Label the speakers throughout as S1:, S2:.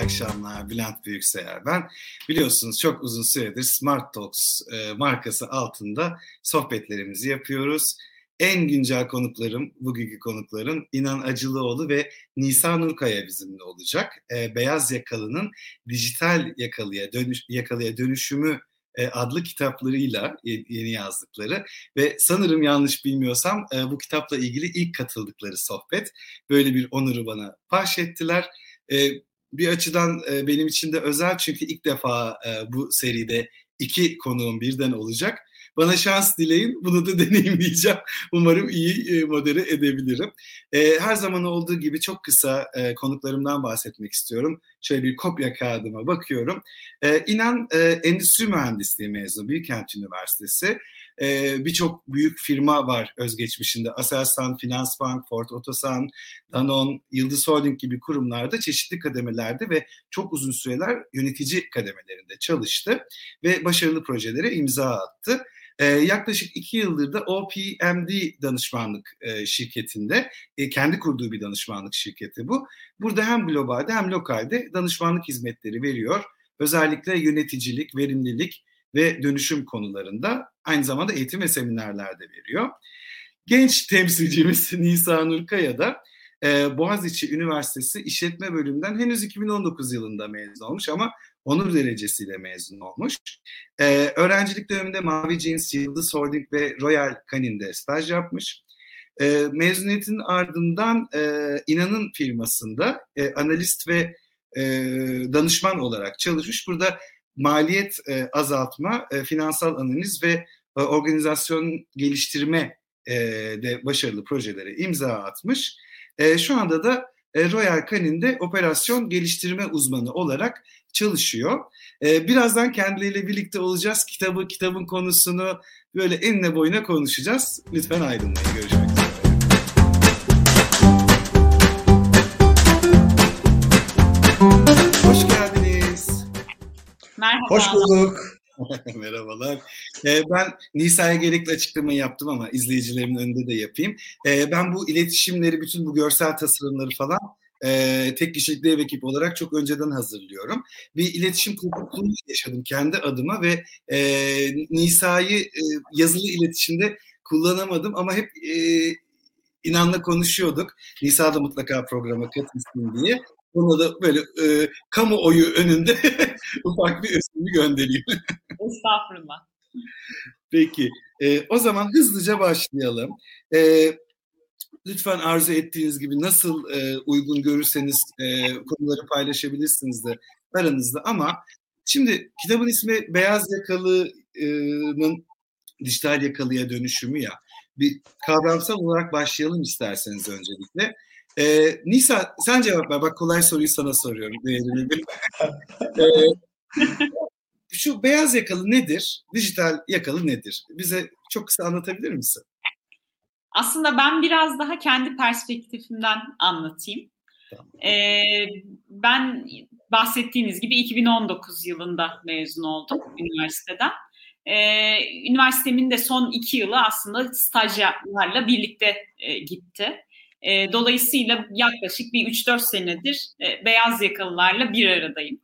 S1: iyi akşamlar. Bülent Büyükseyer ben. Biliyorsunuz çok uzun süredir Smart Talks e, markası altında sohbetlerimizi yapıyoruz. En güncel konuklarım, bugünkü konuklarım İnan Acılıoğlu ve Nisa Nurkaya bizimle olacak. E, Beyaz Yakalı'nın dijital yakalıya, dönüş, yakalıya dönüşümü e, adlı kitaplarıyla yeni yazdıkları ve sanırım yanlış bilmiyorsam e, bu kitapla ilgili ilk katıldıkları sohbet. Böyle bir onuru bana bahşettiler. E, bir açıdan benim için de özel çünkü ilk defa bu seride iki konuğum birden olacak. Bana şans dileyin. Bunu da deneyimleyeceğim. Umarım iyi modere edebilirim. Her zaman olduğu gibi çok kısa konuklarımdan bahsetmek istiyorum. Şöyle bir kopya kağıdıma bakıyorum. İnan Endüstri Mühendisliği mezunu Büyükkent Üniversitesi. Birçok büyük firma var özgeçmişinde. Aselsan, Finansbank, Ford Otosan, Danon, Yıldız Holding gibi kurumlarda çeşitli kademelerde ve çok uzun süreler yönetici kademelerinde çalıştı ve başarılı projelere imza attı. E, yaklaşık iki yıldır da OPMD danışmanlık e, şirketinde, e, kendi kurduğu bir danışmanlık şirketi bu. Burada hem globalde hem lokalde danışmanlık hizmetleri veriyor. Özellikle yöneticilik, verimlilik ve dönüşüm konularında aynı zamanda eğitim ve seminerler de veriyor. Genç temsilcimiz Nisa Nurkaya da e, Boğaziçi Üniversitesi İşletme Bölümünden henüz 2019 yılında mezun olmuş ama onur derecesiyle mezun olmuş. Ee, öğrencilik döneminde Mavi Jeans, Yıldız Holding ve Royal Canin'de staj yapmış. Ee, mezuniyetin ardından e, İnan'ın firmasında e, analist ve e, danışman olarak çalışmış. Burada maliyet e, azaltma, e, finansal analiz ve e, organizasyon geliştirme e, de başarılı projelere imza atmış. E, şu anda da e, Royal Canin'de operasyon geliştirme uzmanı olarak çalışıyor. Ee, birazdan kendileriyle birlikte olacağız. Kitabı, kitabın konusunu böyle enine boyuna konuşacağız. Lütfen ayrılmayın. Görüşmek
S2: Merhaba.
S3: Hoş bulduk.
S1: Merhabalar. Ee, ben Nisa'ya gerekli açıklamayı yaptım ama izleyicilerimin önünde de yapayım. Ee, ben bu iletişimleri, bütün bu görsel tasarımları falan e, tek kişilik dev ekip olarak çok önceden hazırlıyorum. Bir iletişim kopukluğu yaşadım kendi adıma ve e, Nisa'yı e, yazılı iletişimde kullanamadım ama hep e, inanla konuşuyorduk. Nisa da mutlaka programa katılsın diye. Ona da böyle e, kamuoyu önünde ufak bir özümü göndereyim.
S2: Estağfurullah.
S1: Peki. E, o zaman hızlıca başlayalım. E, lütfen arzu ettiğiniz gibi nasıl e, uygun görürseniz e, konuları paylaşabilirsiniz de aranızda ama şimdi kitabın ismi Beyaz Yakalı'nın dijital yakalıya dönüşümü ya. Bir kavramsal olarak başlayalım isterseniz öncelikle. E, Nisa sen cevap ver. Bak kolay soruyu sana soruyorum. e, şu beyaz yakalı nedir? Dijital yakalı nedir? Bize çok kısa anlatabilir misin?
S2: Aslında ben biraz daha kendi perspektifimden anlatayım. Ee, ben bahsettiğiniz gibi 2019 yılında mezun oldum üniversiteden. Ee, üniversitemin de son iki yılı aslında stajyerlerle birlikte e, gitti. E, dolayısıyla yaklaşık bir 3-4 senedir e, beyaz yakalılarla bir aradayım.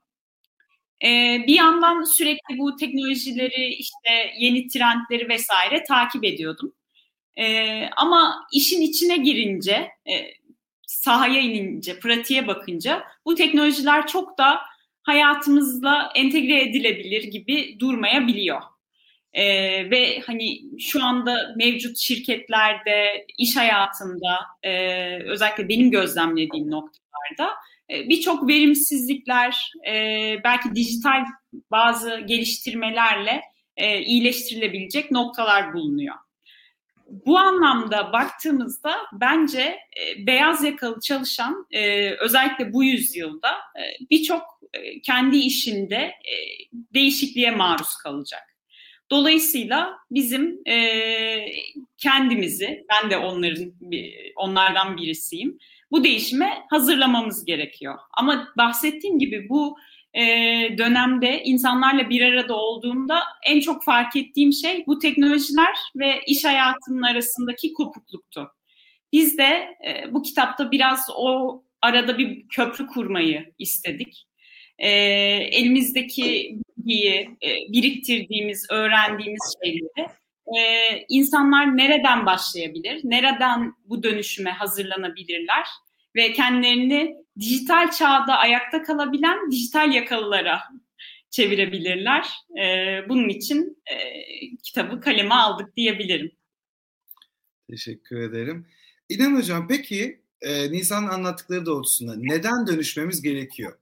S2: E, bir yandan sürekli bu teknolojileri, işte yeni trendleri vesaire takip ediyordum. E, ama işin içine girince, e, sahaya inince, pratiğe bakınca bu teknolojiler çok da hayatımızla entegre edilebilir gibi durmayabiliyor. Ee, ve hani şu anda mevcut şirketlerde, iş hayatında, e, özellikle benim gözlemlediğim noktalarda e, birçok verimsizlikler, e, belki dijital bazı geliştirmelerle e, iyileştirilebilecek noktalar bulunuyor bu anlamda baktığımızda bence e, beyaz yakalı çalışan e, özellikle bu yüzyılda e, birçok e, kendi işinde e, değişikliğe maruz kalacak. Dolayısıyla bizim e, kendimizi, ben de onların onlardan birisiyim, bu değişime hazırlamamız gerekiyor. Ama bahsettiğim gibi bu e, dönemde insanlarla bir arada olduğumda en çok fark ettiğim şey bu teknolojiler ve iş hayatının arasındaki kopukluktu. Biz de e, bu kitapta biraz o arada bir köprü kurmayı istedik. e, elimizdeki bilgiyi, e, biriktirdiğimiz, öğrendiğimiz şeyleri e, insanlar nereden başlayabilir, nereden bu dönüşüme hazırlanabilirler ve kendilerini dijital çağda ayakta kalabilen dijital yakalılara çevirebilirler. E, bunun için kitabı kaleme aldık diyebilirim.
S1: Teşekkür ederim. İnan Hocam peki e, Nisan'ın anlattıkları doğrultusunda neden dönüşmemiz gerekiyor?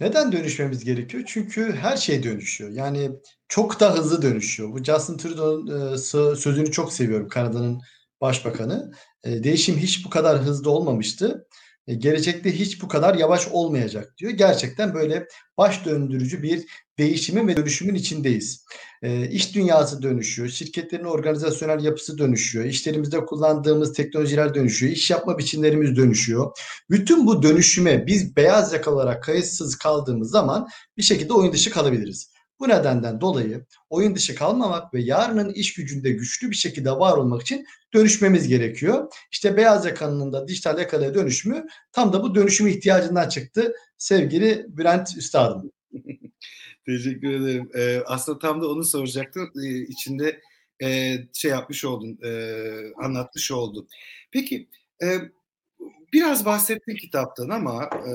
S3: Neden dönüşmemiz gerekiyor? Çünkü her şey dönüşüyor. Yani çok da hızlı dönüşüyor. Bu Justin Trudeau'nun e, sözünü çok seviyorum. Kanada'nın başbakanı. E, değişim hiç bu kadar hızlı olmamıştı. E, gelecekte hiç bu kadar yavaş olmayacak diyor. Gerçekten böyle baş döndürücü bir değişimin ve dönüşümün içindeyiz. E, iş dünyası dönüşüyor, şirketlerin organizasyonel yapısı dönüşüyor, işlerimizde kullandığımız teknolojiler dönüşüyor, iş yapma biçimlerimiz dönüşüyor. Bütün bu dönüşüme biz beyaz yakalı olarak kayıtsız kaldığımız zaman bir şekilde oyun dışı kalabiliriz. Bu nedenden dolayı oyun dışı kalmamak ve yarının iş gücünde güçlü bir şekilde var olmak için dönüşmemiz gerekiyor. İşte beyaz yakalının da dijital yakalıya dönüşümü tam da bu dönüşüm ihtiyacından çıktı sevgili Bülent Üstadım.
S1: Teşekkür ederim. Ee, aslında tam da onu soracaktım. Ee, içinde e, şey yapmış oldun, e, anlatmış oldun. Peki e, biraz bahsettin kitaptan ama e,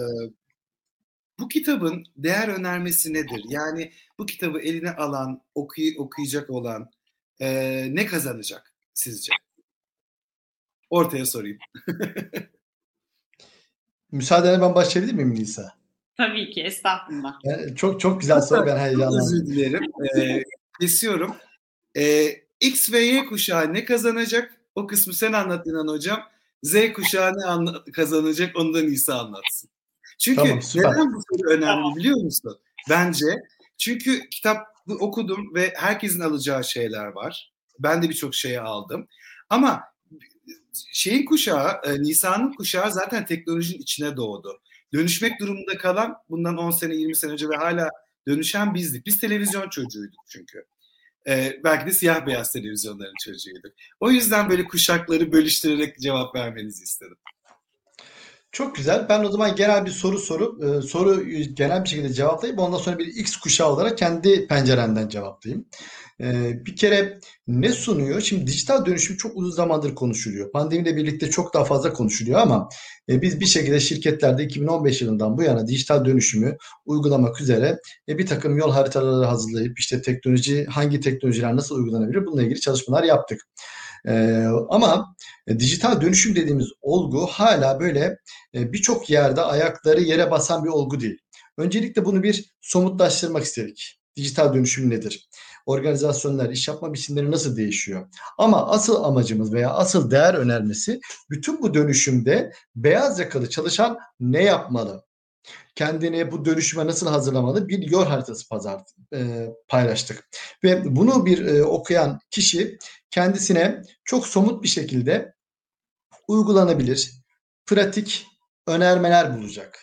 S1: bu kitabın değer önermesi nedir? Yani bu kitabı eline alan, okuy okuyacak olan e, ne kazanacak sizce? Ortaya sorayım.
S3: Müsaadenle ben başlayabilir miyim Nisa?
S2: Tabii ki estağfurullah.
S3: Yani çok çok güzel soru ben heyecanlandım.
S1: Özür dilerim. Ee, kesiyorum. Ee, X ve Y kuşağı ne kazanacak? O kısmı sen anlat İnan Hocam. Z kuşağı ne kazanacak onu da Nisa anlatsın. Çünkü tamam, neden bu soru önemli biliyor musun? Bence çünkü kitap okudum ve herkesin alacağı şeyler var. Ben de birçok şeyi aldım. Ama şeyin kuşağı, e, Nisa'nın kuşağı zaten teknolojinin içine doğdu. Dönüşmek durumunda kalan bundan 10 sene 20 sene önce ve hala dönüşen bizdik. Biz televizyon çocuğuyduk çünkü. Ee, belki de siyah beyaz televizyonların çocuğuyduk. O yüzden böyle kuşakları bölüştürerek cevap vermenizi istedim.
S3: Çok güzel. Ben o zaman genel bir soru sorup e, soru genel bir şekilde cevaplayıp ondan sonra bir X kuşağı olarak kendi penceremden cevaplayayım. E, bir kere ne sunuyor? Şimdi dijital dönüşüm çok uzun zamandır konuşuluyor. Pandemiyle birlikte çok daha fazla konuşuluyor ama e, biz bir şekilde şirketlerde 2015 yılından bu yana dijital dönüşümü uygulamak üzere bir takım yol haritaları hazırlayıp işte teknoloji hangi teknolojiler nasıl uygulanabilir bununla ilgili çalışmalar yaptık. Ee, ama e, dijital dönüşüm dediğimiz olgu hala böyle e, birçok yerde ayakları yere basan bir olgu değil. Öncelikle bunu bir somutlaştırmak istedik. Dijital dönüşüm nedir? Organizasyonlar, iş yapma biçimleri nasıl değişiyor? Ama asıl amacımız veya asıl değer önermesi bütün bu dönüşümde beyaz yakalı çalışan ne yapmalı? kendini bu dönüşüme nasıl hazırlamalı bir yol haritası pazar, e, paylaştık. Ve bunu bir e, okuyan kişi kendisine çok somut bir şekilde uygulanabilir, pratik önermeler bulacak.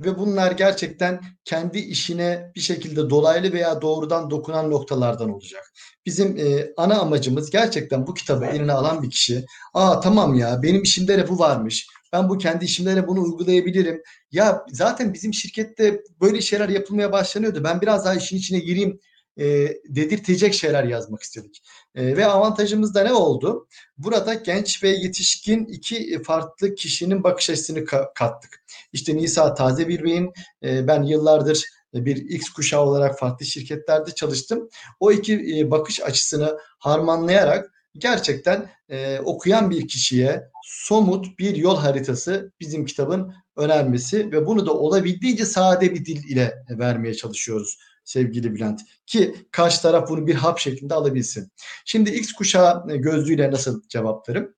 S3: Ve bunlar gerçekten kendi işine bir şekilde dolaylı veya doğrudan dokunan noktalardan olacak. Bizim e, ana amacımız gerçekten bu kitabı eline alan bir kişi, aa tamam ya benim işimde de bu varmış, ben bu kendi işimde de bunu uygulayabilirim. Ya zaten bizim şirkette böyle şeyler yapılmaya başlanıyordu. Ben biraz daha işin içine gireyim e, dedirtecek şeyler yazmak istedik. E, ve avantajımız da ne oldu? Burada genç ve yetişkin iki farklı kişinin bakış açısını ka- kattık. İşte Nisa taze bir beyin. E, ben yıllardır bir X kuşağı olarak farklı şirketlerde çalıştım. O iki e, bakış açısını harmanlayarak gerçekten e, okuyan bir kişiye somut bir yol haritası bizim kitabın önermesi ve bunu da olabildiğince sade bir dil ile vermeye çalışıyoruz sevgili Bülent. Ki karşı taraf bunu bir hap şeklinde alabilsin. Şimdi X kuşağı gözlüğüyle nasıl cevaplarım?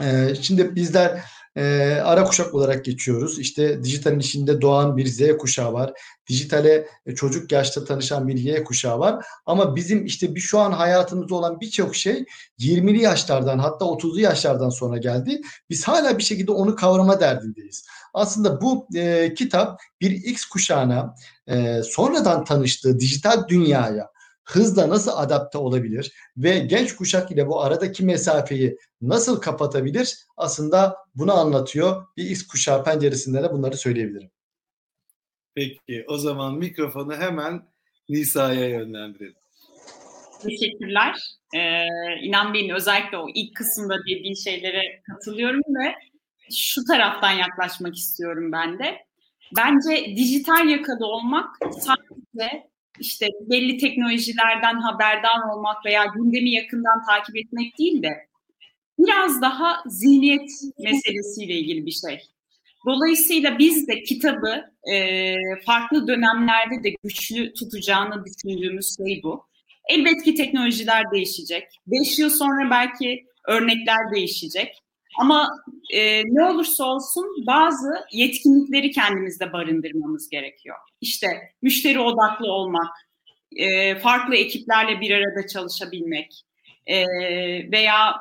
S3: Ee, şimdi bizler e, ara kuşak olarak geçiyoruz. İşte dijitalin içinde doğan bir Z kuşağı var. Dijitale e, çocuk yaşta tanışan bir Y kuşağı var. Ama bizim işte bir şu an hayatımızda olan birçok şey 20'li yaşlardan hatta 30'lu yaşlardan sonra geldi. Biz hala bir şekilde onu kavrama derdindeyiz. Aslında bu e, kitap bir X kuşağına e, sonradan tanıştığı dijital dünyaya hızla nasıl adapte olabilir ve genç kuşak ile bu aradaki mesafeyi nasıl kapatabilir? Aslında bunu anlatıyor. Bir X kuşağı penceresinden de bunları söyleyebilirim.
S1: Peki o zaman mikrofonu hemen Nisa'ya yönlendirelim.
S2: Teşekkürler. Ee, İnan Bey'in özellikle o ilk kısımda dediği şeylere katılıyorum ve şu taraftan yaklaşmak istiyorum ben de. Bence dijital yakalı olmak sadece işte belli teknolojilerden haberdar olmak veya gündemi yakından takip etmek değil de biraz daha zihniyet meselesiyle ilgili bir şey. Dolayısıyla biz de kitabı e, farklı dönemlerde de güçlü tutacağını düşündüğümüz şey bu. Elbette teknolojiler değişecek. Beş yıl sonra belki örnekler değişecek. Ama e, ne olursa olsun bazı yetkinlikleri kendimizde barındırmamız gerekiyor. İşte müşteri odaklı olmak, e, farklı ekiplerle bir arada çalışabilmek e, veya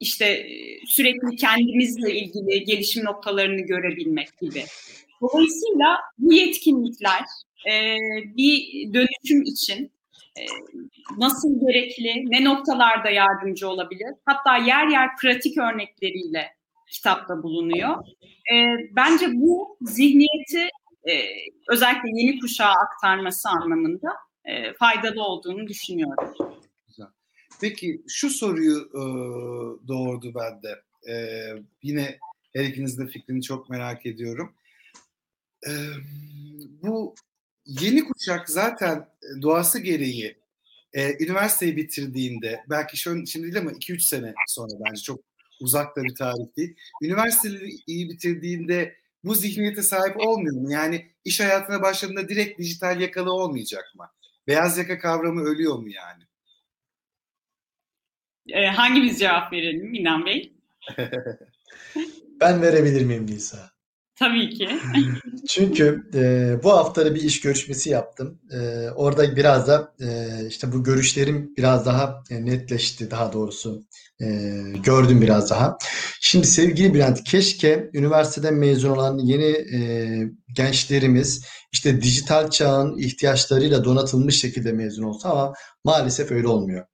S2: işte sürekli kendimizle ilgili gelişim noktalarını görebilmek gibi. Dolayısıyla bu yetkinlikler e, bir dönüşüm için nasıl gerekli, ne noktalarda yardımcı olabilir? Hatta yer yer pratik örnekleriyle kitapta bulunuyor. Bence bu zihniyeti özellikle yeni kuşağa aktarması anlamında faydalı olduğunu düşünüyorum.
S1: Güzel. Peki şu soruyu doğurdu bende. Yine her ikinizin de fikrini çok merak ediyorum. Bu yeni kuşak zaten doğası gereği e, üniversiteyi bitirdiğinde belki şu şimdi değil ama 2-3 sene sonra bence çok uzak da bir tarih değil. Üniversiteyi bitirdiğinde bu zihniyete sahip olmuyor mu? Yani iş hayatına başladığında direkt dijital yakalı olmayacak mı? Beyaz yaka kavramı ölüyor mu yani?
S2: E, hangimiz cevap verelim İnan Bey?
S3: ben verebilir miyim Nisa?
S2: Tabii ki.
S3: Çünkü e, bu hafta da bir iş görüşmesi yaptım. E, orada biraz da e, işte bu görüşlerim biraz daha e, netleşti daha doğrusu. E, gördüm biraz daha. Şimdi sevgili Bülent, keşke üniversiteden mezun olan yeni e, gençlerimiz işte dijital çağın ihtiyaçlarıyla donatılmış şekilde mezun olsa ama maalesef öyle olmuyor.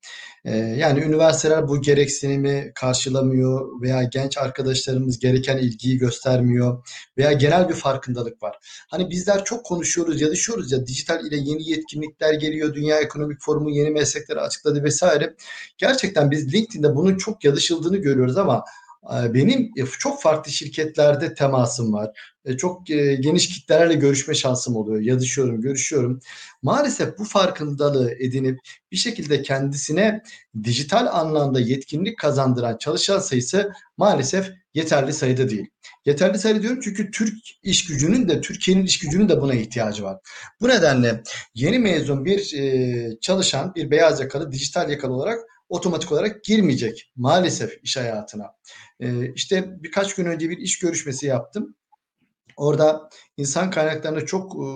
S3: Ee, yani üniversiteler bu gereksinimi karşılamıyor veya genç arkadaşlarımız gereken ilgiyi göstermiyor veya genel bir farkındalık var. Hani bizler çok konuşuyoruz, yazışıyoruz ya dijital ile yeni yetkinlikler geliyor, Dünya Ekonomik Forumu yeni meslekleri açıkladı vesaire. Gerçekten biz LinkedIn'de bunun çok yazışıldığını görüyoruz ama benim e, çok farklı şirketlerde temasım var. E, çok geniş kitlelerle görüşme şansım oluyor. Yazışıyorum, görüşüyorum. Maalesef bu farkındalığı edinip bir şekilde kendisine dijital anlamda yetkinlik kazandıran çalışan sayısı maalesef yeterli sayıda değil. Yeterli sayıda diyorum çünkü Türk iş gücünün de Türkiye'nin iş gücünün de buna ihtiyacı var. Bu nedenle yeni mezun bir çalışan, bir beyaz yakalı, dijital yakalı olarak otomatik olarak girmeyecek maalesef iş hayatına. E, işte birkaç gün önce bir iş görüşmesi yaptım. Orada insan kaynaklarına çok e,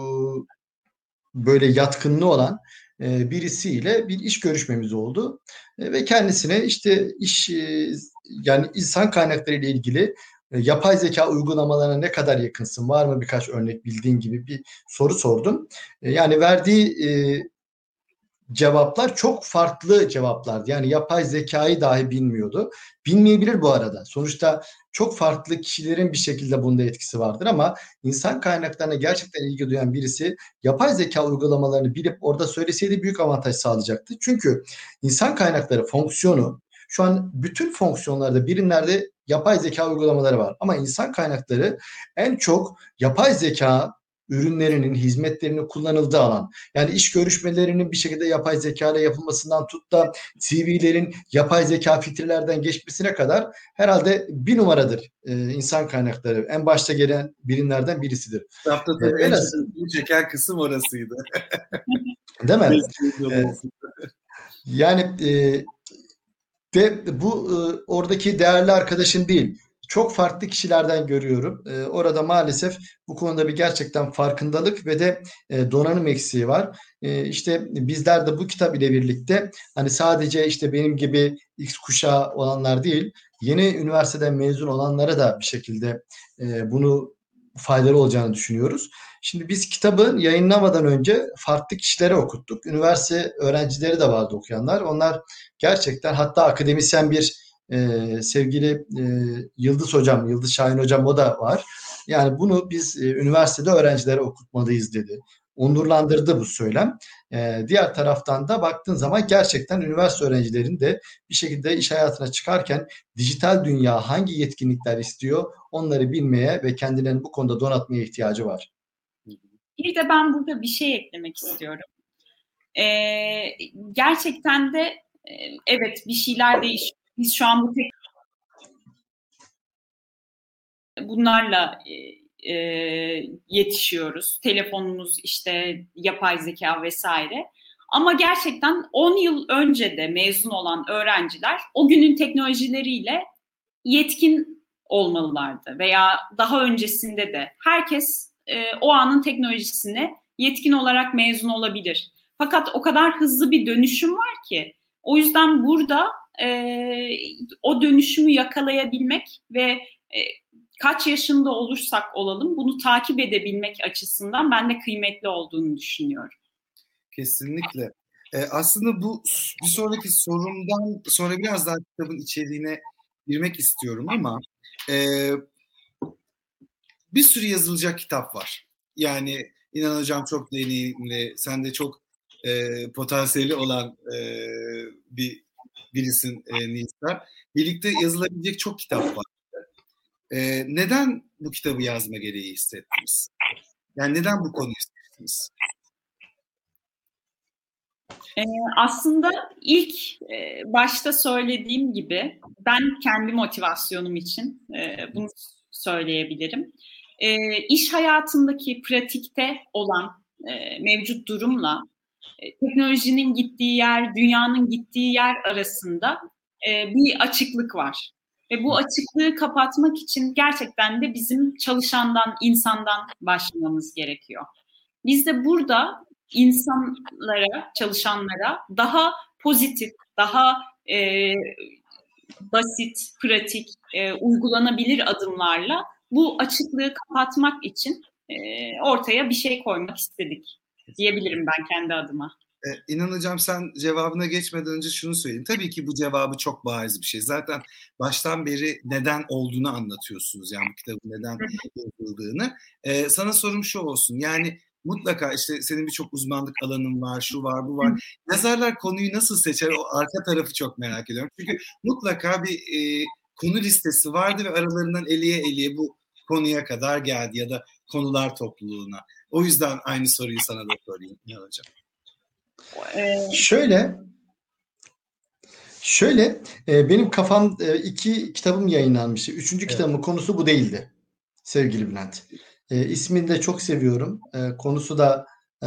S3: böyle yatkınlığı olan e, birisiyle bir iş görüşmemiz oldu. E, ve kendisine işte iş e, yani insan kaynakları ile ilgili e, yapay zeka uygulamalarına ne kadar yakınsın? Var mı birkaç örnek bildiğin gibi bir soru sordum. E, yani verdiği e, cevaplar çok farklı cevaplardı. Yani yapay zekayı dahi bilmiyordu. Bilmeyebilir bu arada. Sonuçta çok farklı kişilerin bir şekilde bunda etkisi vardır ama insan kaynaklarına gerçekten ilgi duyan birisi yapay zeka uygulamalarını bilip orada söyleseydi büyük avantaj sağlayacaktı. Çünkü insan kaynakları fonksiyonu şu an bütün fonksiyonlarda birimlerde yapay zeka uygulamaları var. Ama insan kaynakları en çok yapay zeka ürünlerinin, hizmetlerinin kullanıldığı alan. Yani iş görüşmelerinin bir şekilde yapay zeka ile yapılmasından tut da CV'lerin yapay zeka filtrelerden geçmesine kadar herhalde bir numaradır e, insan kaynakları. En başta gelen birimlerden birisidir.
S1: Kitapta tabii en az çeken kısım orasıydı.
S3: Değil mi? e, yani e, ve bu e, oradaki değerli arkadaşın değil çok farklı kişilerden görüyorum. E, orada maalesef bu konuda bir gerçekten farkındalık ve de e, donanım eksiği var. E, işte bizler de bu kitap ile birlikte hani sadece işte benim gibi X kuşağı olanlar değil, yeni üniversiteden mezun olanlara da bir şekilde e, bunu faydalı olacağını düşünüyoruz. Şimdi biz kitabı yayınlamadan önce farklı kişilere okuttuk. Üniversite öğrencileri de vardı okuyanlar. Onlar gerçekten hatta akademisyen bir e, sevgili e, Yıldız Hocam, Yıldız Şahin Hocam o da var. Yani bunu biz e, üniversitede öğrencilere okutmalıyız dedi. Onurlandırdı bu söylem. E, diğer taraftan da baktığın zaman gerçekten üniversite öğrencilerin de bir şekilde iş hayatına çıkarken dijital dünya hangi yetkinlikler istiyor onları bilmeye ve kendilerini bu konuda donatmaya ihtiyacı var.
S2: Bir de ben burada bir şey eklemek istiyorum. Ee, gerçekten de e, evet bir şeyler değişiyor. Biz şu an bu tek bunlarla e, e, yetişiyoruz. Telefonumuz işte yapay zeka vesaire. Ama gerçekten 10 yıl önce de mezun olan öğrenciler o günün teknolojileriyle yetkin olmalılardı veya daha öncesinde de herkes e, o anın teknolojisine yetkin olarak mezun olabilir. Fakat o kadar hızlı bir dönüşüm var ki o yüzden burada e, o dönüşümü yakalayabilmek ve e, kaç yaşında olursak olalım bunu takip edebilmek açısından ben de kıymetli olduğunu düşünüyorum.
S1: Kesinlikle. Ee, aslında bu bir sonraki sorumdan sonra biraz daha kitabın içeriğine girmek istiyorum ama e, bir sürü yazılacak kitap var. Yani İnan Hocam çok deneyimli, sen de çok e, potansiyeli olan e, bir birisin e, Nisa. Birlikte yazılabilecek çok kitap var. E, neden bu kitabı yazma gereği hissettiniz? Yani neden bu konuyu seçtiniz?
S2: Ee, aslında ilk e, başta söylediğim gibi ben kendi motivasyonum için e, bunu söyleyebilirim. E, iş hayatındaki pratikte olan e, mevcut durumla teknolojinin gittiği yer, dünyanın gittiği yer arasında e, bir açıklık var. Ve bu açıklığı kapatmak için gerçekten de bizim çalışandan, insandan başlamamız gerekiyor. Biz de burada insanlara, çalışanlara daha pozitif, daha e, basit, pratik, e, uygulanabilir adımlarla bu açıklığı kapatmak için e, ortaya bir şey koymak istedik diyebilirim ben kendi adıma.
S1: Ee, İnan Hocam sen cevabına geçmeden önce şunu söyleyeyim. Tabii ki bu cevabı çok bariz bir şey. Zaten baştan beri neden olduğunu anlatıyorsunuz. Yani bu kitabın neden yazıldığını. Ee, sana sorum şu olsun. Yani mutlaka işte senin birçok uzmanlık alanın var, şu var, bu var. Yazarlar konuyu nasıl seçer? O arka tarafı çok merak ediyorum. Çünkü mutlaka bir e, konu listesi vardı ve aralarından eliye eliye bu konuya kadar geldi ya da konular topluluğuna. O yüzden aynı soruyu sana da sorayım ya hocam.
S3: Ee, şöyle Şöyle e, benim kafam e, iki kitabım yayınlanmıştı. Üçüncü evet. kitabımın konusu bu değildi sevgili Bülent. E, ismini de çok seviyorum. E, konusu da e,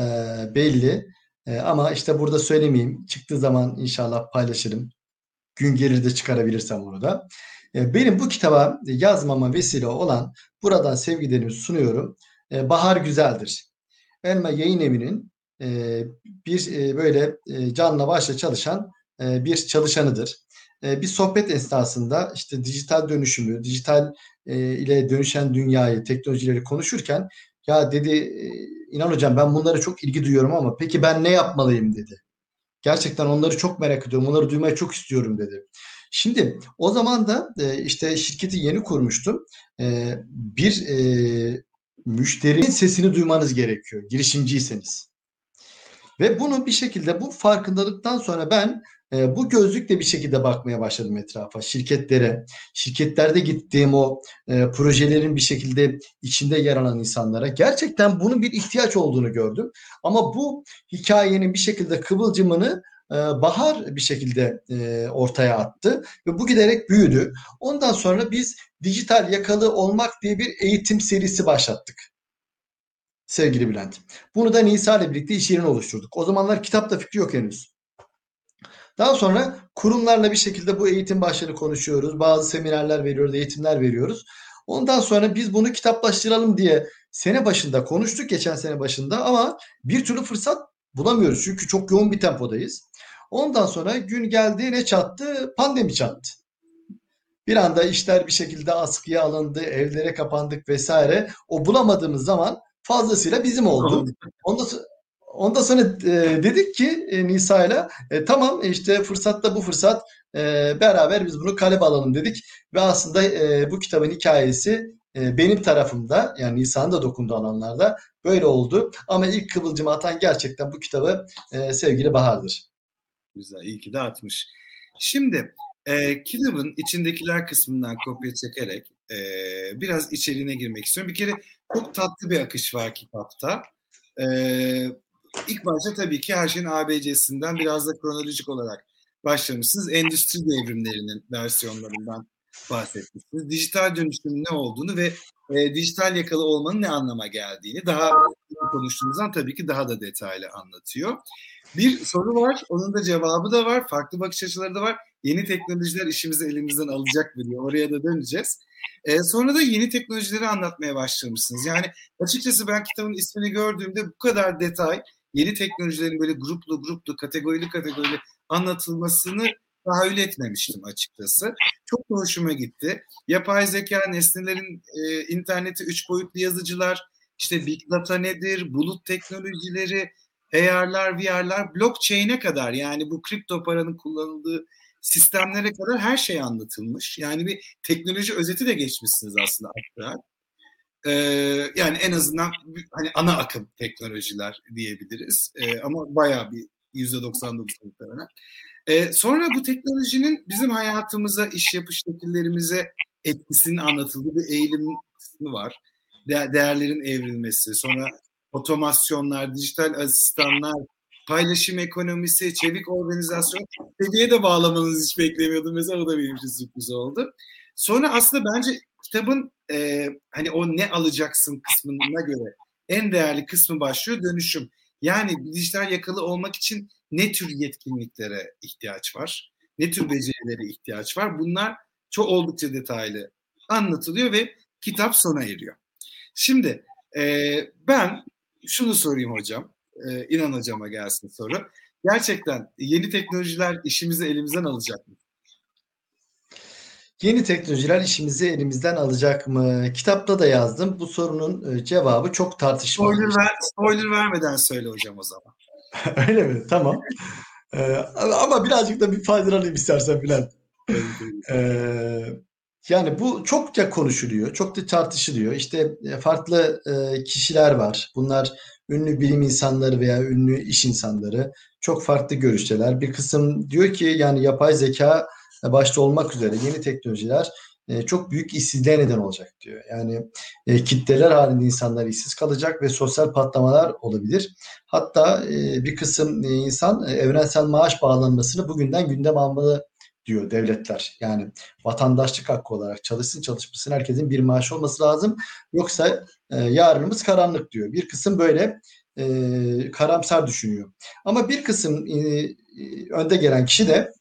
S3: belli. E, ama işte burada söylemeyeyim. Çıktığı zaman inşallah paylaşırım. Gün gelir de çıkarabilirsem onu da. E, benim bu kitaba yazmama vesile olan buradan sevgilerimi sunuyorum. E, Bahar Güzeldir. Elma Yayın Evi'nin e, bir e, böyle e, canla başla çalışan e, bir çalışanıdır. Bir sohbet esnasında işte dijital dönüşümü, dijital ile dönüşen dünyayı, teknolojileri konuşurken ya dedi e, inan hocam ben bunlara çok ilgi duyuyorum ama peki ben ne yapmalıyım dedi. Gerçekten onları çok merak ediyorum. Onları duymayı çok istiyorum dedi. Şimdi o zaman da işte şirketi yeni kurmuştum. Bir müşterinin sesini duymanız gerekiyor girişimciyseniz. Ve bunu bir şekilde bu farkındalıktan sonra ben e, bu gözlükle bir şekilde bakmaya başladım etrafa, şirketlere, şirketlerde gittiğim o e, projelerin bir şekilde içinde yer alan insanlara gerçekten bunun bir ihtiyaç olduğunu gördüm. Ama bu hikayenin bir şekilde kıvılcımını Bahar bir şekilde e, ortaya attı ve bu giderek büyüdü. Ondan sonra biz dijital yakalı olmak diye bir eğitim serisi başlattık sevgili Bülent. Bunu da Nisa ile birlikte iş yerini oluşturduk. O zamanlar kitapta fikri yok henüz. Daha sonra kurumlarla bir şekilde bu eğitim başları konuşuyoruz. Bazı seminerler veriyoruz, eğitimler veriyoruz. Ondan sonra biz bunu kitaplaştıralım diye sene başında konuştuk geçen sene başında ama bir türlü fırsat bulamıyoruz. Çünkü çok yoğun bir tempodayız. Ondan sonra gün geldi ne çattı? Pandemi çattı. Bir anda işler bir şekilde askıya alındı, evlere kapandık vesaire. O bulamadığımız zaman fazlasıyla bizim oldu. Ondan sonra, ondan sonra e, dedik ki e, Nisa'yla e, tamam işte fırsatta bu fırsat e, beraber biz bunu kaleme alalım dedik ve aslında e, bu kitabın hikayesi e, benim tarafımda yani Nisa'nın da dokunduğu alanlarda böyle oldu. Ama ilk kıvılcımı atan gerçekten bu kitabı e, sevgili Bahar'dır.
S1: Güzel, iyi ki de atmış. Şimdi e, kitabın içindekiler kısmından kopya çekerek e, biraz içeriğine girmek istiyorum. Bir kere çok tatlı bir akış var kitapta. E, ilk başta tabii ki her şeyin ABC'sinden biraz da kronolojik olarak başlamışsınız. Endüstri devrimlerinin versiyonlarından bahsetmişsiniz. Dijital dönüşümün ne olduğunu ve e, dijital yakalı olmanın ne anlama geldiğini daha konuştuğumuzdan tabii ki daha da detaylı anlatıyor. Bir soru var, onun da cevabı da var, farklı bakış açıları da var. Yeni teknolojiler işimizi elimizden alacak mı diyor. Oraya da döneceğiz. E, sonra da yeni teknolojileri anlatmaya başlamışsınız. Yani açıkçası ben kitabın ismini gördüğümde bu kadar detay, yeni teknolojilerin böyle gruplu gruplu, kategorili kategorili anlatılmasını tahayyül etmemiştim açıkçası. Çok hoşuma gitti. Yapay zeka, nesnelerin e, interneti, üç boyutlu yazıcılar, işte Big Data nedir, bulut teknolojileri, AR'lar, VR'lar, blockchain'e kadar yani bu kripto paranın kullanıldığı sistemlere kadar her şey anlatılmış. Yani bir teknoloji özeti de geçmişsiniz aslında aktar. Ee, yani en azından hani ana akım teknolojiler diyebiliriz. Ee, ama bayağı bir %99 muhtemelen. Ee, sonra bu teknolojinin bizim hayatımıza, iş yapış şekillerimize etkisinin anlatıldığı bir eğilim var. De- değerlerin evrilmesi, sonra otomasyonlar, dijital asistanlar, paylaşım ekonomisi, çevik organizasyon seviyeye de bağlamanızı hiç beklemiyordum. Mesela o da benim için sürpriz oldu. Sonra aslında bence kitabın e, hani o ne alacaksın kısmına göre en değerli kısmı başlıyor dönüşüm. Yani dijital yakalı olmak için ne tür yetkinliklere ihtiyaç var? Ne tür becerilere ihtiyaç var? Bunlar çok oldukça detaylı anlatılıyor ve kitap sona eriyor. Şimdi e, ben şunu sorayım hocam. E, İnan hocama gelsin soru. Gerçekten yeni teknolojiler işimizi elimizden alacak mı?
S3: Yeni teknolojiler işimizi elimizden alacak mı? Kitapta da yazdım. Bu sorunun cevabı çok tartışmalı.
S1: Spoiler, ver, spoiler vermeden söyle hocam o zaman.
S3: Öyle mi? Tamam. Ee, ama birazcık da bir faydalanayım istersen Bülent. ee, yani bu çokça konuşuluyor, çok da tartışılıyor. İşte e, farklı e, kişiler var. Bunlar ünlü bilim insanları veya ünlü iş insanları. Çok farklı görüşteler. Bir kısım diyor ki yani yapay zeka başta olmak üzere yeni teknolojiler e, çok büyük işsizliğe neden olacak diyor. Yani e, kitleler halinde insanlar işsiz kalacak ve sosyal patlamalar olabilir. Hatta e, bir kısım e, insan e, evrensel maaş bağlanmasını bugünden gündem almalı diyor devletler. Yani vatandaşlık hakkı olarak çalışsın çalışmasın herkesin bir maaş olması lazım. Yoksa e, yarınımız karanlık diyor. Bir kısım böyle e, karamsar düşünüyor. Ama bir kısım e, e önde gelen kişi de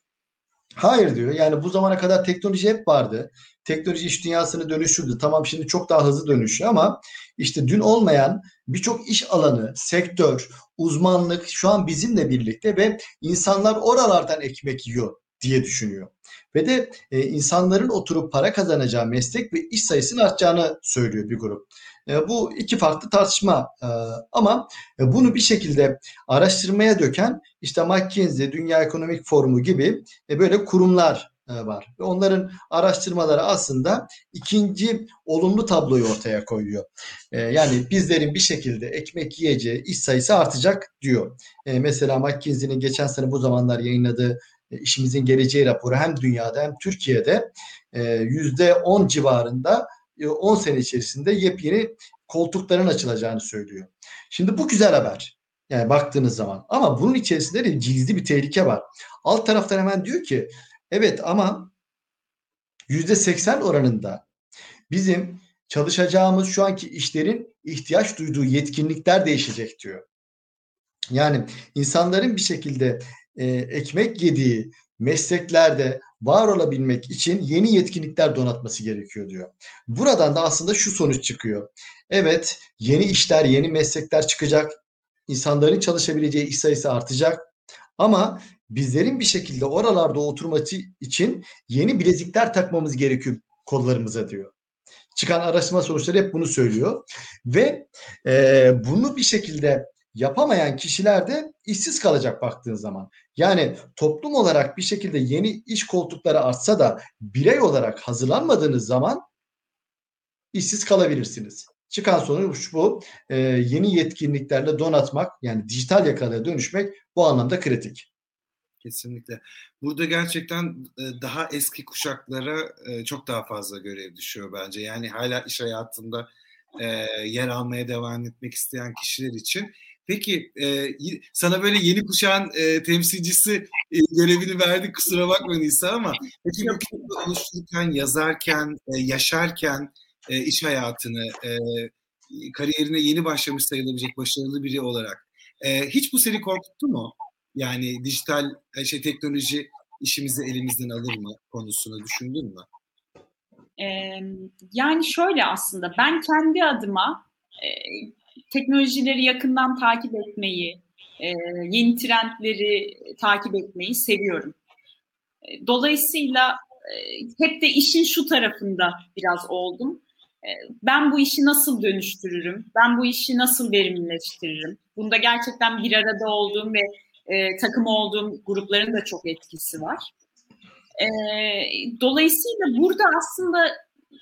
S3: hayır diyor. Yani bu zamana kadar teknoloji hep vardı. Teknoloji iş dünyasını dönüştürdü. Tamam şimdi çok daha hızlı dönüşüyor ama işte dün olmayan birçok iş alanı, sektör, uzmanlık şu an bizimle birlikte ve insanlar oralardan ekmek yiyor diye düşünüyor. Ve de e, insanların oturup para kazanacağı meslek ve iş sayısının artacağını söylüyor bir grup. E, bu iki farklı tartışma e, ama e, bunu bir şekilde araştırmaya döken işte McKinsey, Dünya Ekonomik Forumu gibi e, böyle kurumlar var. Ve onların araştırmaları aslında ikinci olumlu tabloyu ortaya koyuyor. E, yani bizlerin bir şekilde ekmek yiyeceği iş sayısı artacak diyor. E, mesela McKinsey'nin geçen sene bu zamanlar yayınladığı e, işimizin geleceği raporu hem dünyada hem Türkiye'de e, yüzde on civarında 10 e, sene içerisinde yepyeni koltukların açılacağını söylüyor. Şimdi bu güzel haber. Yani baktığınız zaman. Ama bunun içerisinde de gizli bir tehlike var. Alt taraftan hemen diyor ki evet ama yüzde 80 oranında bizim çalışacağımız şu anki işlerin ihtiyaç duyduğu yetkinlikler değişecek diyor. Yani insanların bir şekilde e, ekmek yediği mesleklerde var olabilmek için yeni yetkinlikler donatması gerekiyor diyor. Buradan da aslında şu sonuç çıkıyor. Evet yeni işler, yeni meslekler çıkacak. İnsanların çalışabileceği iş sayısı artacak. Ama bizlerin bir şekilde oralarda oturması için yeni bilezikler takmamız gerekiyor kollarımıza diyor. Çıkan araştırma sonuçları hep bunu söylüyor. Ve e, bunu bir şekilde yapamayan kişiler de işsiz kalacak baktığın zaman. Yani toplum olarak bir şekilde yeni iş koltukları artsa da birey olarak hazırlanmadığınız zaman işsiz kalabilirsiniz. Çıkan sonuç bu. Ee, yeni yetkinliklerle donatmak yani dijital yakalaya dönüşmek bu anlamda kritik.
S1: Kesinlikle. Burada gerçekten daha eski kuşaklara çok daha fazla görev düşüyor bence. Yani hala iş hayatında yer almaya devam etmek isteyen kişiler için. Peki sana böyle yeni kuşağın temsilcisi görevini verdik kusura bakma Nisa ama peki bu kitabı oluştururken, yazarken, yaşarken iş hayatını, kariyerine yeni başlamış sayılabilecek başarılı biri olarak hiç bu seni korkuttu mu? Yani dijital e, şey teknoloji işimizi elimizden alır mı konusunu düşündün mü?
S2: Ee, yani şöyle aslında ben kendi adıma e, teknolojileri yakından takip etmeyi, e, yeni trendleri takip etmeyi seviyorum. E, dolayısıyla e, hep de işin şu tarafında biraz oldum. E, ben bu işi nasıl dönüştürürüm? Ben bu işi nasıl verimlileştiririm? Bunda gerçekten bir arada olduğum ve e, takım olduğum grupların da çok etkisi var. E, dolayısıyla burada aslında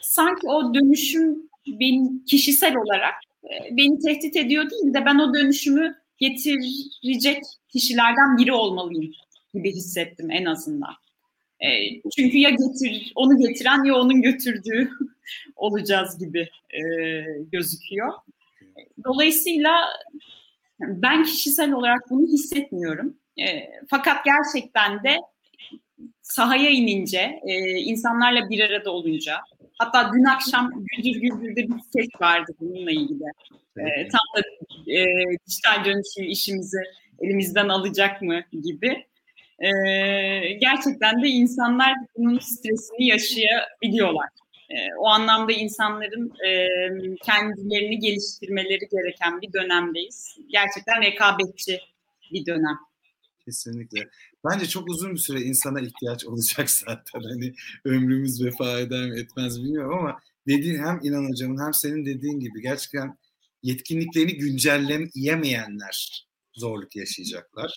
S2: sanki o dönüşüm benim kişisel olarak e, beni tehdit ediyor değil de ben o dönüşümü getirecek kişilerden biri olmalıyım gibi hissettim en azından. E, çünkü ya getir, onu getiren ya onun götürdüğü olacağız gibi e, gözüküyor. Dolayısıyla ben kişisel olarak bunu hissetmiyorum. E, fakat gerçekten de sahaya inince, e, insanlarla bir arada olunca, hatta dün akşam Güldür Güldür'de bir ses vardı bununla ilgili. E, tam da e, dijital dönüşüm işimizi elimizden alacak mı gibi. E, gerçekten de insanlar bunun stresini yaşayabiliyorlar. Ee, o anlamda insanların kendilerini geliştirmeleri gereken bir dönemdeyiz. Gerçekten rekabetçi bir dönem.
S1: Kesinlikle. Bence çok uzun bir süre insana ihtiyaç olacak zaten. Hani ömrümüz vefa eder mi etmez bilmiyorum ama dediğin hem İnan Hocam'ın hem senin dediğin gibi gerçekten yetkinliklerini güncelleyemeyenler zorluk yaşayacaklar.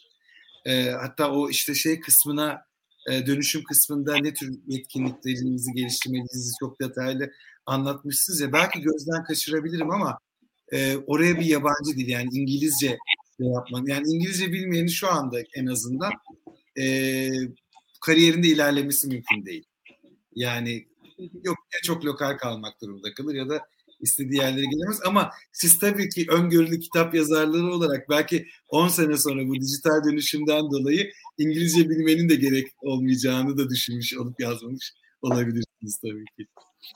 S1: E, hatta o işte şey kısmına dönüşüm kısmında ne tür yetkinliklerinizi geliştirmenizi çok detaylı anlatmışsınız ya belki gözden kaçırabilirim ama e, oraya bir yabancı dil yani İngilizce şey yapman yani İngilizce bilmeyeni şu anda en azından e, kariyerinde ilerlemesi mümkün değil. Yani yok ya çok lokal kalmak durumunda kalır ya da istediği yerlere gelemez ama siz tabii ki öngörülü kitap yazarları olarak belki 10 sene sonra bu dijital dönüşümden dolayı İngilizce bilmenin de gerek olmayacağını da düşünmüş olup yazmamış olabilirsiniz tabii ki.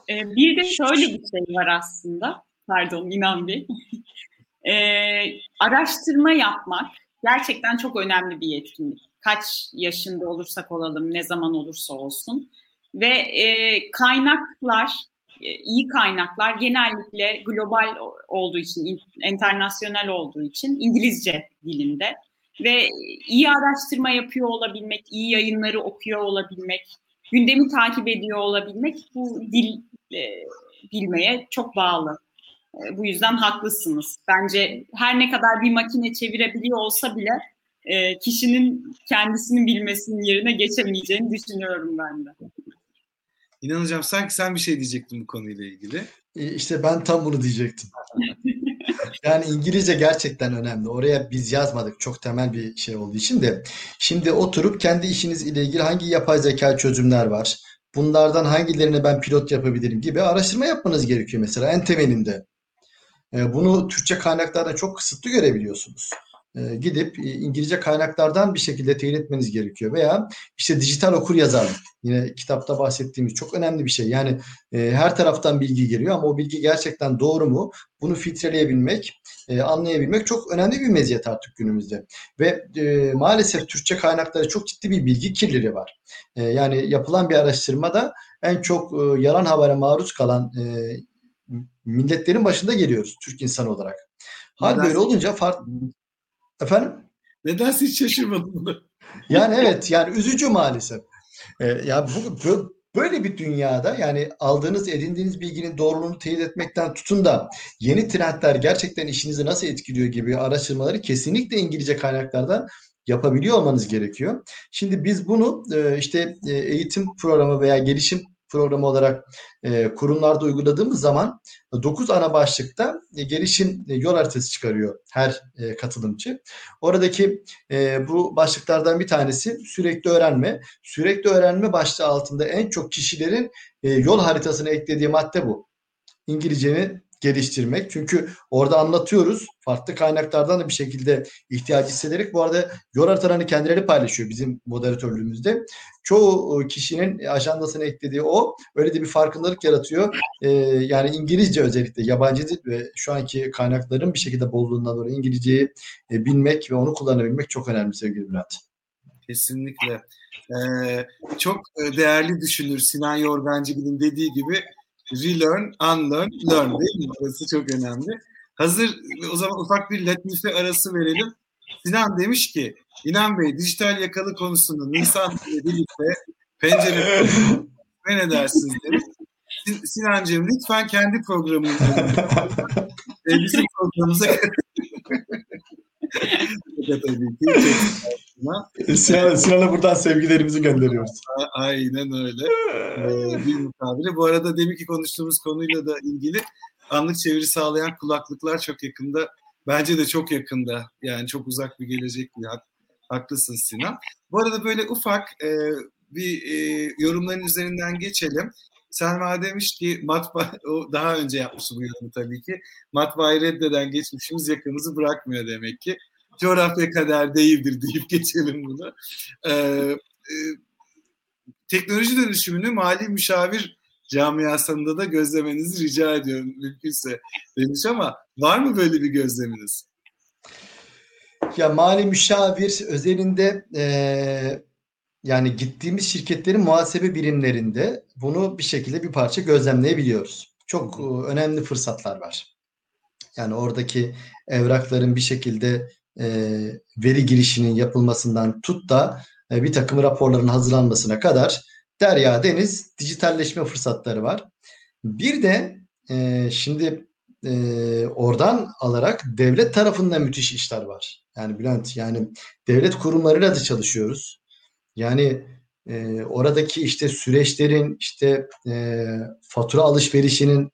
S2: Ee, bir de şöyle bir şey var aslında. Pardon İnan Bey. ee, araştırma yapmak gerçekten çok önemli bir yetkinlik. Kaç yaşında olursak olalım, ne zaman olursa olsun. Ve e, kaynaklar, iyi kaynaklar genellikle global olduğu için, internasyonel olduğu için İngilizce dilinde ve iyi araştırma yapıyor olabilmek, iyi yayınları okuyor olabilmek, gündemi takip ediyor olabilmek bu dil e, bilmeye çok bağlı. E, bu yüzden haklısınız. Bence her ne kadar bir makine çevirebiliyor olsa bile e, kişinin kendisini bilmesinin yerine geçemeyeceğini düşünüyorum ben de.
S1: İnan hocam sanki sen bir şey diyecektin bu konuyla ilgili.
S3: E, işte ben tam bunu diyecektim. Yani İngilizce gerçekten önemli. Oraya biz yazmadık çok temel bir şey olduğu için de. Şimdi oturup kendi işiniz ile ilgili hangi yapay zeka çözümler var? Bunlardan hangilerini ben pilot yapabilirim gibi araştırma yapmanız gerekiyor mesela en temelinde. E, bunu Türkçe kaynaklarda çok kısıtlı görebiliyorsunuz. E, gidip e, İngilizce kaynaklardan bir şekilde teyit etmeniz gerekiyor. Veya işte dijital okur yazarlık. Yine kitapta bahsettiğimiz çok önemli bir şey. Yani e, her taraftan bilgi geliyor ama o bilgi gerçekten doğru mu? Bunu filtreleyebilmek, e, anlayabilmek çok önemli bir meziyet artık günümüzde. Ve e, maalesef Türkçe kaynakları çok ciddi bir bilgi kirliliği var. E, yani yapılan bir araştırmada en çok e, yalan habere maruz kalan e, milletlerin başında geliyoruz Türk insan olarak. Hal böyle olunca farklı Efendim?
S1: Nedense hiç şaşırmadım bunu.
S3: Yani evet yani üzücü maalesef. Ee, ya bu, Böyle bir dünyada yani aldığınız, edindiğiniz bilginin doğruluğunu teyit etmekten tutun da yeni trendler gerçekten işinizi nasıl etkiliyor gibi araştırmaları kesinlikle İngilizce kaynaklardan yapabiliyor olmanız gerekiyor. Şimdi biz bunu e, işte e, eğitim programı veya gelişim programı olarak e, kurumlarda uyguladığımız zaman 9 ana başlıkta e, gelişim e, yol haritası çıkarıyor her e, katılımcı. Oradaki e, bu başlıklardan bir tanesi sürekli öğrenme. Sürekli öğrenme başlığı altında en çok kişilerin e, yol haritasına eklediği madde bu. İngilizcenin geliştirmek. Çünkü orada anlatıyoruz. Farklı kaynaklardan da bir şekilde ihtiyaç hissederek bu arada yol haritalarını kendileri paylaşıyor bizim moderatörlüğümüzde. Çoğu e, kişinin ajandasına eklediği o. Öyle de bir farkındalık yaratıyor. Ee, yani İngilizce özellikle yabancı dil ve şu anki kaynakların bir şekilde bolluğundan dolayı İngilizceyi e, bilmek ve onu kullanabilmek çok önemli sevgili Bülent.
S1: Kesinlikle. Ee, çok e, değerli düşünür Sinan Yorgancıgil'in dediği gibi relearn, unlearn, learn değil mi? Burası çok önemli. Hazır o zaman ufak bir latife arası verelim. Sinan demiş ki İnan Bey dijital yakalı konusunu Nisan ile birlikte pencere ne dersiniz demiş. Sinancığım lütfen kendi programını bizim programımıza
S3: tabii ki. Sinan, Sinan'a buradan sevgilerimizi gönderiyoruz.
S1: Aynen öyle. Ee, bir mutabiri. Bu arada demin ki konuştuğumuz konuyla da ilgili anlık çeviri sağlayan kulaklıklar çok yakında. Bence de çok yakında. Yani çok uzak bir gelecek değil. Haklısın Sinan. Bu arada böyle ufak e, bir e, yorumların üzerinden geçelim. Selma demiş ki matbaa, o daha önce yapmıştı bu yorumu tabii ki. Matbaayı reddeden geçmişimiz yakınımızı bırakmıyor demek ki coğrafya kader değildir deyip geçelim bunu. Ee, e, teknoloji dönüşümünü mali müşavir camiasında da gözlemenizi rica ediyorum mümkünse demiş ama var mı böyle bir gözleminiz?
S3: Ya mali müşavir özelinde e, yani gittiğimiz şirketlerin muhasebe birimlerinde bunu bir şekilde bir parça gözlemleyebiliyoruz. Çok e, önemli fırsatlar var. Yani oradaki evrakların bir şekilde veri girişinin yapılmasından tut da e, bir takım raporların hazırlanmasına kadar derya deniz dijitalleşme fırsatları var. Bir de e, şimdi e, oradan alarak devlet tarafında müthiş işler var. Yani Bülent yani devlet kurumlarıyla da çalışıyoruz. Yani e, oradaki işte süreçlerin işte e, fatura alışverişinin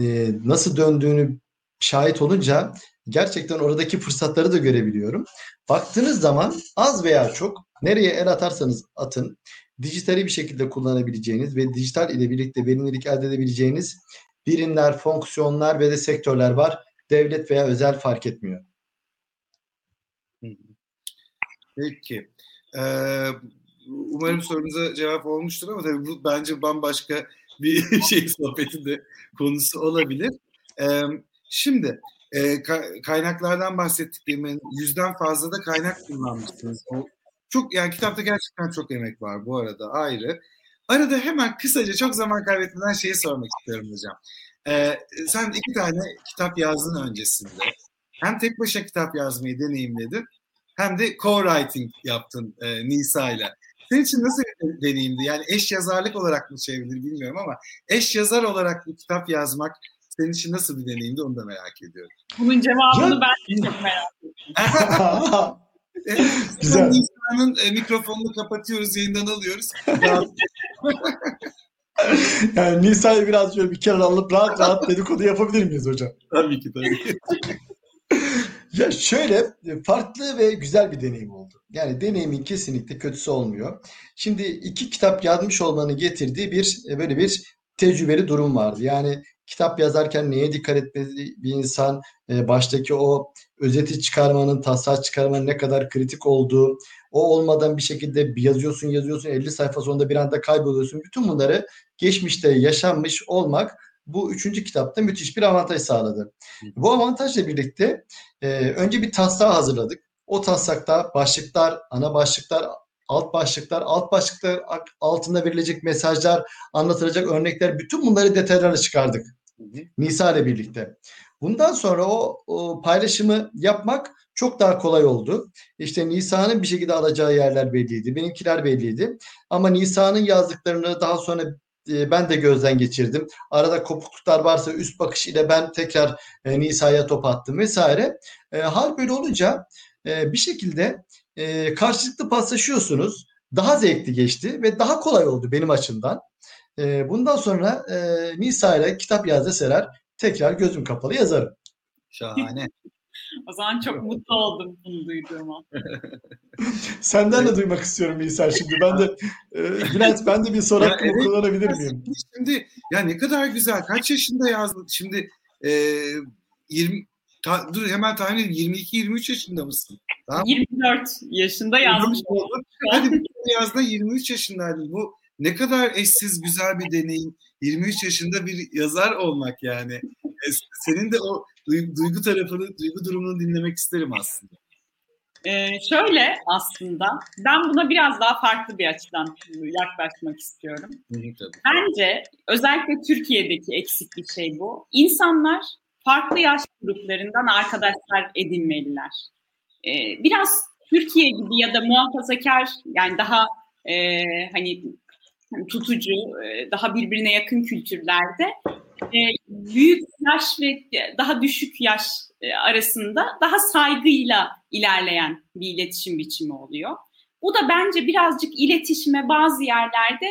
S3: e, nasıl döndüğünü şahit olunca gerçekten oradaki fırsatları da görebiliyorum. Baktığınız zaman az veya çok nereye el atarsanız atın dijitali bir şekilde kullanabileceğiniz ve dijital ile birlikte verimlilik elde edebileceğiniz birimler, fonksiyonlar ve de sektörler var. Devlet veya özel fark etmiyor.
S1: Peki. Ee, umarım sorunuza cevap olmuştur ama tabii bu bence bambaşka bir şey sohbetinde konusu olabilir. Ee, şimdi e, kaynaklardan bahsettiklerimin yüzden fazla da kaynak kullanmışsınız. O çok yani kitapta gerçekten çok emek var bu arada ayrı. Arada hemen kısaca çok zaman kaybetmeden şeyi sormak istiyorum hocam. Ee, sen iki tane kitap yazdın öncesinde. Hem tek başına kitap yazmayı deneyimledin hem de co-writing yaptın e, Nisa ile. Senin için nasıl bir deneyimdi? Yani eş yazarlık olarak mı çevrilir bilmiyorum ama eş yazar olarak bir kitap yazmak senin için nasıl bir deneyimdi onu da merak ediyorum.
S2: Bunun cevabını ben de çok merak ediyorum.
S1: Güzel. Nisa'nın e, mikrofonunu kapatıyoruz, yayından alıyoruz.
S3: yani Nisa'yı biraz şöyle bir kere alıp rahat rahat dedikodu yapabilir miyiz hocam?
S1: Tabii ki tabii ki.
S3: ya şöyle farklı ve güzel bir deneyim oldu. Yani deneyimin kesinlikle kötüsü olmuyor. Şimdi iki kitap yazmış olmanın getirdiği bir e, böyle bir tecrübeli durum vardı. Yani kitap yazarken neye dikkat etmeli bir insan, e, baştaki o özeti çıkarmanın, taslak çıkarmanın ne kadar kritik olduğu, o olmadan bir şekilde bir yazıyorsun yazıyorsun 50 sayfa sonunda bir anda kayboluyorsun. Bütün bunları geçmişte yaşanmış olmak bu üçüncü kitapta müthiş bir avantaj sağladı. Bu avantajla birlikte e, önce bir taslağı hazırladık. O taslakta başlıklar, ana başlıklar, alt başlıklar, alt başlıklar altında verilecek mesajlar, anlatılacak örnekler bütün bunları detaylarla çıkardık. Nisa ile birlikte. Bundan sonra o, o paylaşımı yapmak çok daha kolay oldu. İşte Nisa'nın bir şekilde alacağı yerler belliydi. Benimkiler belliydi. Ama Nisa'nın yazdıklarını daha sonra e, ben de gözden geçirdim. Arada kopukluklar varsa üst bakış ile ben tekrar e, Nisa'ya top attım vesaire. E, hal böyle olunca bir şekilde karşılıklı paslaşıyorsunuz. Daha zevkli geçti ve daha kolay oldu benim açımdan. E, bundan sonra e, Nisa ile kitap yaz deseler tekrar gözüm kapalı yazarım.
S1: Şahane.
S2: o zaman çok mutlu oldum bunu duyduğuma.
S3: Senden de duymak istiyorum İsa şimdi. Ben de e, Bülent ben de bir soru hakkımı evet, kullanabilir miyim?
S1: Şimdi ya ne kadar güzel. Kaç yaşında yazdın? Şimdi e, 20 ta, dur hemen tahmin edeyim 22 23 yaşında mısın?
S2: Tamam. 24 yaşında yazmış oldum.
S1: Hadi bir yazda 23 yaşındaydın. Bu ne kadar eşsiz güzel bir deneyim. 23 yaşında bir yazar olmak yani. E, senin de o duygu tarafını, duygu durumunu dinlemek isterim aslında.
S2: Ee, şöyle aslında ben buna biraz daha farklı bir açıdan yaklaşmak istiyorum.
S1: Tabii.
S2: Bence özellikle Türkiye'deki eksik bir şey bu. İnsanlar farklı yaş gruplarından arkadaşlar edinmeliler. Ee, biraz Türkiye gibi ya da muhafazakar yani daha e, hani tutucu, e, daha birbirine yakın kültürlerde e, büyük yaş ve daha düşük yaş e, arasında daha saygıyla ilerleyen bir iletişim biçimi oluyor. Bu da bence birazcık iletişime bazı yerlerde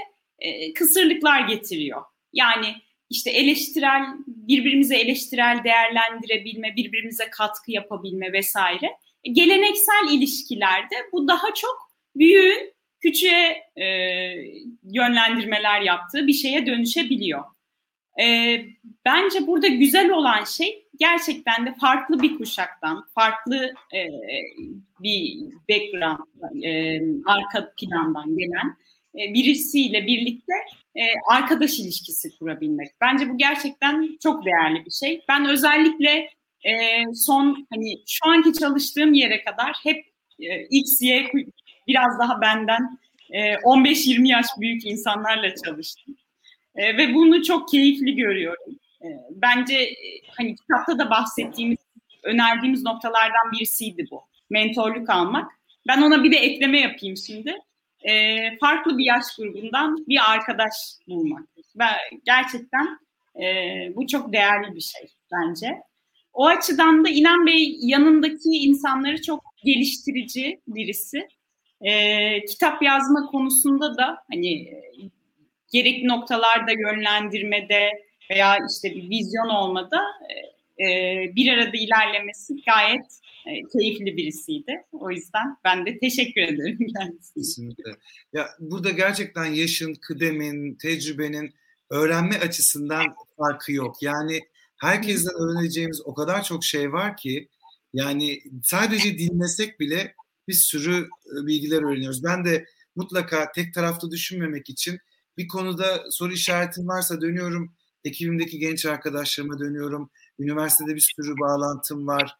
S2: kısırlıklar getiriyor. Yani işte eleştirel, birbirimize eleştirel değerlendirebilme, birbirimize katkı yapabilme vesaire. Geleneksel ilişkilerde bu daha çok büyüğün küçüğe e, yönlendirmeler yaptığı bir şeye dönüşebiliyor. E, bence burada güzel olan şey gerçekten de farklı bir kuşaktan, farklı e, bir background, e, arka plandan gelen e, birisiyle birlikte e, arkadaş ilişkisi kurabilmek. Bence bu gerçekten çok değerli bir şey. Ben özellikle e, son hani şu anki çalıştığım yere kadar hep e, X, Y biraz daha benden 15-20 yaş büyük insanlarla çalıştım. Ve bunu çok keyifli görüyorum. Bence hani kitapta da bahsettiğimiz, önerdiğimiz noktalardan birisiydi bu. Mentorluk almak. Ben ona bir de ekleme yapayım şimdi. Farklı bir yaş grubundan bir arkadaş bulmak. Ben gerçekten bu çok değerli bir şey bence. O açıdan da İnan Bey yanındaki insanları çok geliştirici birisi. E, kitap yazma konusunda da hani gerekli noktalarda yönlendirmede veya işte bir vizyon olmada e, bir arada ilerlemesi gayet e, keyifli birisiydi. O yüzden ben de teşekkür ederim kendisine.
S1: Kesinlikle. Ya burada gerçekten yaşın, kıdemin, tecrübenin öğrenme açısından farkı yok. Yani herkesten öğreneceğimiz o kadar çok şey var ki yani sadece dinlesek bile bir sürü bilgiler öğreniyoruz. Ben de mutlaka tek tarafta düşünmemek için bir konuda soru işaretim varsa dönüyorum ekibimdeki genç arkadaşlarıma dönüyorum. Üniversitede bir sürü bağlantım var.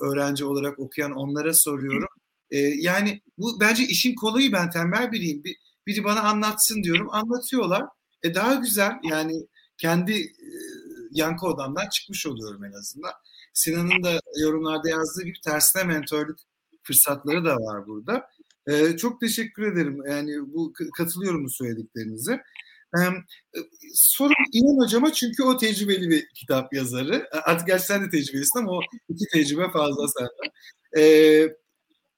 S1: Öğrenci olarak okuyan onlara soruyorum. Ee, yani bu bence işin kolayı ben tembel biriyim. Bir, biri bana anlatsın diyorum. Anlatıyorlar. E daha güzel yani kendi e, yankı odamdan çıkmış oluyorum en azından. Sinan'ın da yorumlarda yazdığı gibi tersine mentörlük fırsatları da var burada. Ee, çok teşekkür ederim. Yani bu katılıyorum bu söylediklerinize. Ee, sorum İnan Hocama çünkü o tecrübeli bir kitap yazarı. Artık gerçi sen de tecrübelisin ama o iki tecrübe fazla senden. Ee,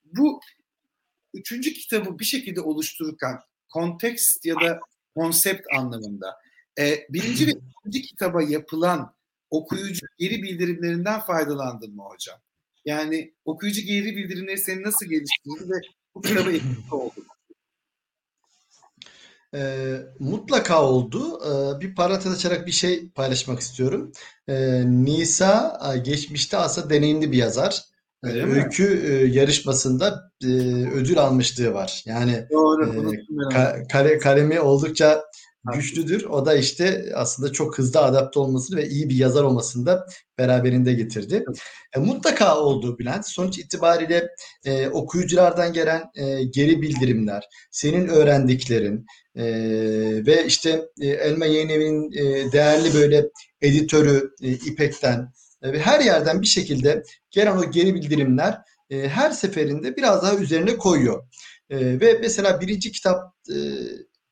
S1: bu üçüncü kitabı bir şekilde oluştururken kontekst ya da konsept anlamında e, birinci ve ikinci kitaba yapılan okuyucu geri bildirimlerinden faydalandın mı hocam? Yani okuyucu geri bildirimleri seni nasıl geliştirdi ve bu kitaba etkisi oldu?
S3: E, mutlaka oldu. E, bir parantez açarak bir şey paylaşmak istiyorum. E, Nisa geçmişte aslında deneyimli bir yazar. Öyle Öykü e, yarışmasında e, ödül almışlığı var. Yani Doğru, e, ka, kalemi oldukça güçlüdür. O da işte aslında çok hızlı adapte olmasını ve iyi bir yazar olmasını da beraberinde getirdi. E, mutlaka oldu Bülent. Sonuç itibariyle e, okuyuculardan gelen e, geri bildirimler, senin öğrendiklerin e, ve işte e, Elma Yayın Evi'nin e, değerli böyle editörü e, İpek'ten e, ve her yerden bir şekilde gelen o geri bildirimler e, her seferinde biraz daha üzerine koyuyor. E, ve mesela birinci kitap e,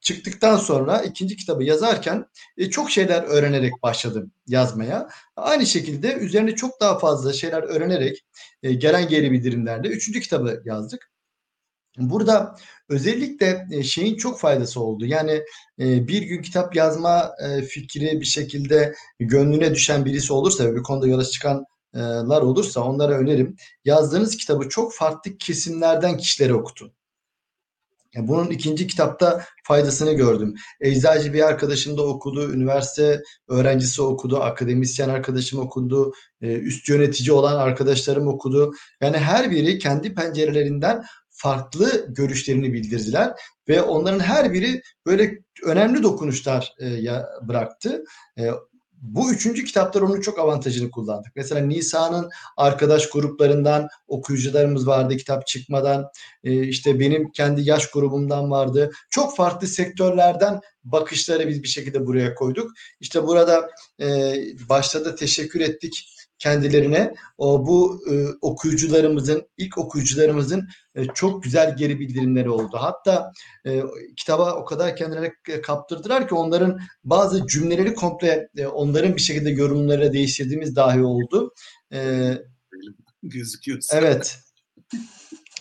S3: çıktıktan sonra ikinci kitabı yazarken e, çok şeyler öğrenerek başladım yazmaya. Aynı şekilde üzerine çok daha fazla şeyler öğrenerek e, gelen geri bildirimlerle üçüncü kitabı yazdık. Burada özellikle e, şeyin çok faydası oldu. Yani e, bir gün kitap yazma e, fikri bir şekilde gönlüne düşen birisi olursa ve bir konuda yola çıkanlar olursa onlara önerim. Yazdığınız kitabı çok farklı kesimlerden kişilere okutun. Bunun ikinci kitapta faydasını gördüm. Eczacı bir arkadaşım da okudu, üniversite öğrencisi okudu, akademisyen arkadaşım okudu, üst yönetici olan arkadaşlarım okudu. Yani her biri kendi pencerelerinden farklı görüşlerini bildirdiler ve onların her biri böyle önemli dokunuşlar e, bıraktı. Bu üçüncü kitaplar onun çok avantajını kullandık. Mesela Nisa'nın arkadaş gruplarından okuyucularımız vardı kitap çıkmadan. E, işte benim kendi yaş grubumdan vardı. Çok farklı sektörlerden bakışları biz bir şekilde buraya koyduk. İşte burada e, başta da teşekkür ettik kendilerine o bu e, okuyucularımızın ilk okuyucularımızın e, çok güzel geri bildirimleri oldu. Hatta e, kitaba o kadar kendilerine kaptırdılar ki onların bazı cümleleri komple e, onların bir şekilde yorumlara değiştirdiğimiz dahi oldu. E,
S1: Gözüküyor.
S3: Evet.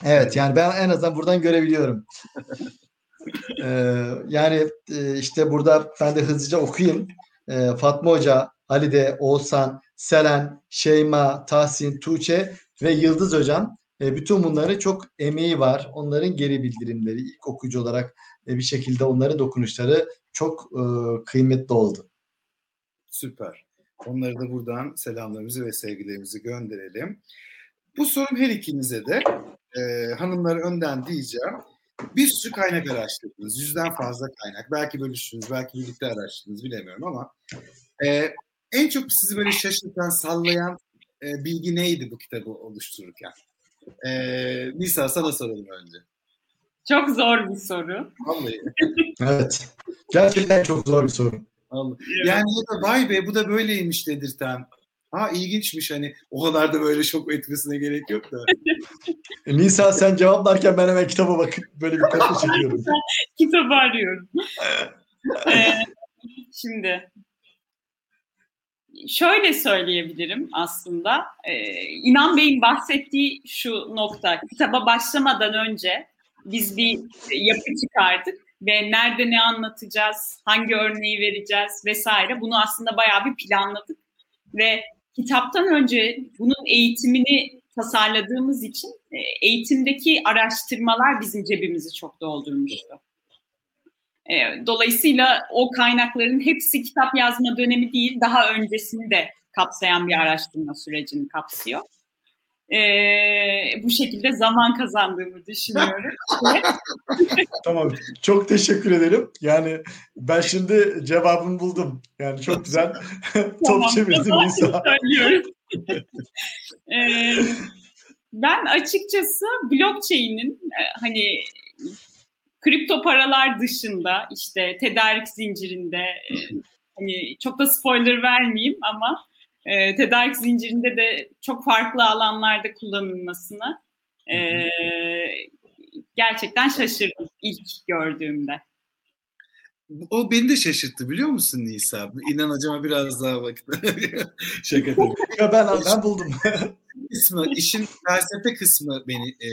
S3: Evet yani ben en azından buradan görebiliyorum. ee, yani e, işte burada ben de hızlıca okuyayım. Ee, Fatma Hoca, Halide, Oğuzhan, Selen, Şeyma, Tahsin, Tuğçe ve Yıldız Hocam. E, bütün bunları çok emeği var. Onların geri bildirimleri ilk okuyucu olarak e, bir şekilde onların dokunuşları çok e, kıymetli oldu.
S1: Süper. Onları da buradan selamlarımızı ve sevgilerimizi gönderelim. Bu sorum her ikinize de e, hanımları önden diyeceğim. Bir sürü kaynak araştırdınız. Yüzden fazla kaynak. Belki bölüştünüz, belki birlikte araştırdınız bilemiyorum ama e, en çok sizi böyle şaşırtan, sallayan e, bilgi neydi bu kitabı oluştururken? E, Nisa sana soralım önce.
S2: Çok zor bir soru.
S1: Vallahi.
S3: evet. Gerçekten çok zor bir soru.
S1: Vallahi. Yani ya da vay be bu da böyleymiş dedirten. Ha ilginçmiş hani o kadar da böyle şok etmesine gerek yok da.
S3: Nisa sen cevaplarken ben hemen kitaba bakıp böyle bir kopya çekiyorum.
S2: Kitabı arıyorum. ee, şimdi şöyle söyleyebilirim aslında. Ee, İnan Bey'in bahsettiği şu nokta. Kitaba başlamadan önce biz bir yapı çıkardık ve nerede ne anlatacağız, hangi örneği vereceğiz vesaire. Bunu aslında bayağı bir planladık ve kitaptan önce bunun eğitimini tasarladığımız için e, eğitimdeki araştırmalar bizim cebimizi çok doldurmuştu. E, dolayısıyla o kaynakların hepsi kitap yazma dönemi değil, daha öncesini de kapsayan bir araştırma sürecini kapsıyor. Ee, bu şekilde zaman kazandığımı düşünüyorum.
S3: tamam. Çok teşekkür ederim. Yani ben şimdi cevabımı buldum. Yani çok güzel. Top çevirdim Nisa.
S2: ee, ben açıkçası blockchain'in e, hani kripto paralar dışında işte tedarik zincirinde e, hani çok da spoiler vermeyeyim ama e, tedarik zincirinde de çok farklı alanlarda kullanılmasını e, gerçekten şaşırdım ilk gördüğümde.
S1: O beni de şaşırttı biliyor musun Nisa? İnan hocama biraz daha vakit. Şaka tabii.
S3: Ya ben, ben buldum.
S1: kısmı, işin felsefe kısmı beni e,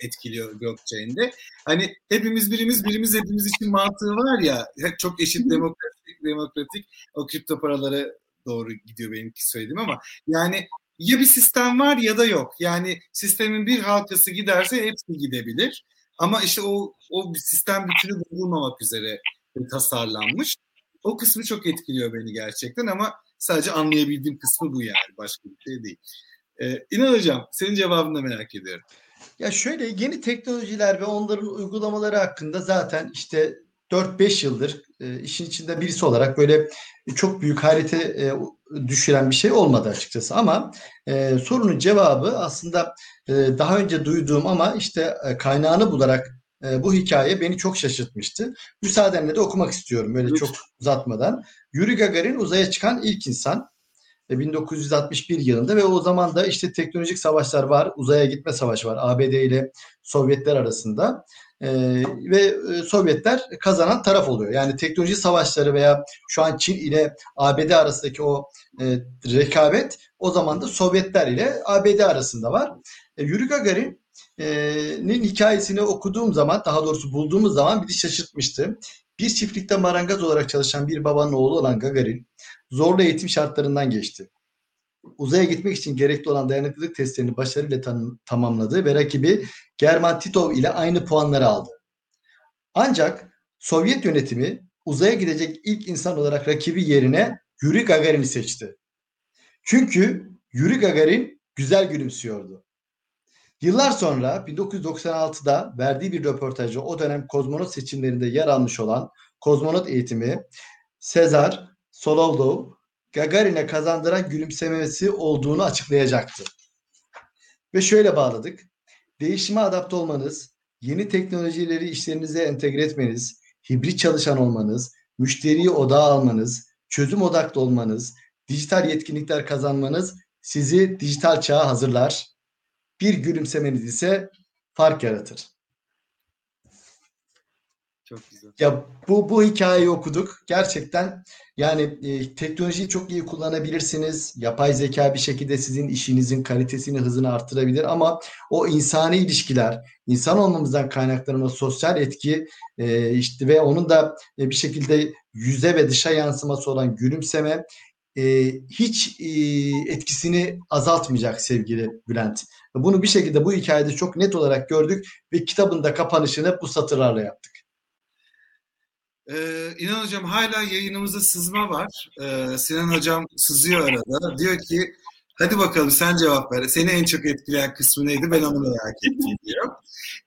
S1: etkiliyor blockchain'de. Hani hepimiz birimiz, birimiz hepimiz için mantığı var ya, çok eşit demokratik, demokratik o kripto paralara doğru gidiyor benimki söylediğim ama yani ya bir sistem var ya da yok. Yani sistemin bir halkası giderse hepsi gidebilir. Ama işte o o sistem bütünü bulmamak üzere tasarlanmış. O kısmı çok etkiliyor beni gerçekten ama sadece anlayabildiğim kısmı bu yani. Başka bir şey değil. Ee, İnan Hocam senin cevabını da merak ediyorum.
S3: Ya şöyle yeni teknolojiler ve onların uygulamaları hakkında zaten işte 4-5 yıldır e, işin içinde birisi olarak böyle çok büyük hayrete e, düşüren bir şey olmadı açıkçası. Ama e, sorunun cevabı aslında e, daha önce duyduğum ama işte e, kaynağını bularak e, bu hikaye beni çok şaşırtmıştı. Müsaadenle de okumak istiyorum böyle çok uzatmadan. Yuri Gagarin uzaya çıkan ilk insan. 1961 yılında ve o zaman da işte teknolojik savaşlar var. Uzaya gitme savaşı var ABD ile Sovyetler arasında. Ee, ve e, Sovyetler kazanan taraf oluyor. Yani teknoloji savaşları veya şu an Çin ile ABD arasındaki o e, rekabet o zaman da Sovyetler ile ABD arasında var. E, Yuri Gagarin'in hikayesini okuduğum zaman daha doğrusu bulduğumuz zaman bir şaşırtmıştı. Bir çiftlikte marangoz olarak çalışan bir babanın oğlu olan Gagarin zorlu eğitim şartlarından geçti. Uzaya gitmek için gerekli olan dayanıklılık testlerini başarıyla tam, tamamladı ve rakibi German Titov ile aynı puanları aldı. Ancak Sovyet yönetimi uzaya gidecek ilk insan olarak rakibi yerine Yuri Gagarin'i seçti. Çünkü Yuri Gagarin güzel gülümsüyordu. Yıllar sonra 1996'da verdiği bir röportajda o dönem kozmonot seçimlerinde yer almış olan kozmonot eğitimi Sezar Solovdov Gagarin'e kazandıran gülümsemesi olduğunu açıklayacaktı. Ve şöyle bağladık. Değişime adapte olmanız, yeni teknolojileri işlerinize entegre etmeniz, hibrit çalışan olmanız, müşteriyi odağa almanız, çözüm odaklı olmanız, dijital yetkinlikler kazanmanız sizi dijital çağa hazırlar. Bir gülümsemeniz ise fark yaratır. Çok güzel. Ya bu bu hikayeyi okuduk. Gerçekten yani e, teknolojiyi çok iyi kullanabilirsiniz. Yapay zeka bir şekilde sizin işinizin kalitesini, hızını arttırabilir ama o insani ilişkiler, insan olmamızdan kaynaklanan o sosyal etki e, işte ve onun da e, bir şekilde yüze ve dışa yansıması olan gülümseme e, hiç e, etkisini azaltmayacak sevgili Bülent. Bunu bir şekilde bu hikayede çok net olarak gördük ve kitabın da kapanışını bu satırlarla yaptık.
S1: Ee, İnan Hocam hala yayınımızda sızma var. Ee, Sinan Hocam sızıyor arada. Diyor ki hadi bakalım sen cevap ver. Seni en çok etkileyen kısmı neydi? Ben onu merak ettim diyor.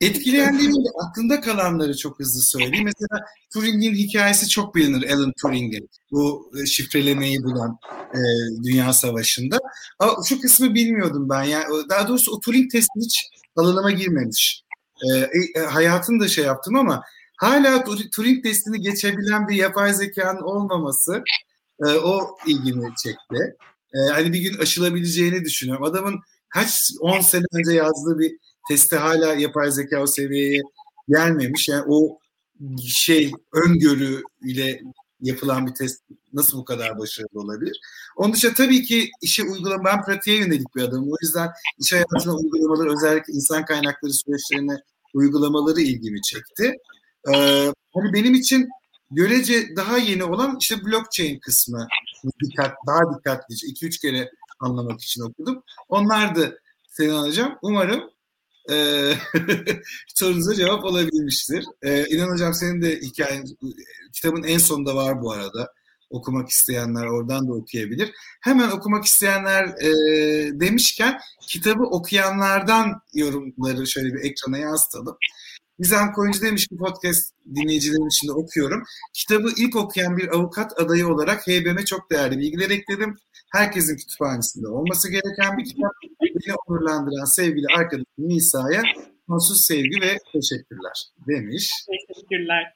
S1: Etkileyen değil de aklında kalanları çok hızlı söyleyeyim. Mesela Turing'in hikayesi çok bilinir Alan Turing'in. Bu e, şifrelemeyi bulan e, Dünya Savaşı'nda. Ama şu kısmı bilmiyordum ben. Yani daha doğrusu o Turing testi hiç alanıma girmemiş. E, e, hayatını da şey yaptım ama hala Turing testini geçebilen bir yapay zekanın olmaması e, o ilgimi çekti. E, hani bir gün aşılabileceğini düşünüyorum. Adamın kaç 10 sene önce yazdığı bir testi hala yapay zeka o seviyeye gelmemiş. Yani o şey öngörü ile yapılan bir test nasıl bu kadar başarılı olabilir? Onun dışında tabii ki işe uygulama, ben pratiğe yönelik bir adamım. O yüzden iş hayatına uygulamaları özellikle insan kaynakları süreçlerine uygulamaları ilgimi çekti. Ee, hani benim için görece daha yeni olan işte blockchain kısmı dikkat, daha dikkatlice 2-3 kere anlamak için okudum. Onlar da seni alacağım. Umarım e, sorunuza cevap olabilmiştir. E, İnan Hocam senin de hikayen kitabın en sonunda var bu arada. Okumak isteyenler oradan da okuyabilir. Hemen okumak isteyenler e, demişken kitabı okuyanlardan yorumları şöyle bir ekrana yansıtalım. Gizem Koyuncu demiş ki podcast dinleyicilerim için de okuyorum. Kitabı ilk okuyan bir avukat adayı olarak HBM'e çok değerli bilgiler ekledim. Herkesin kütüphanesinde olması gereken bir kitap. Beni onurlandıran sevgili arkadaşım Nisa'ya sonsuz sevgi ve teşekkürler demiş.
S2: Teşekkürler.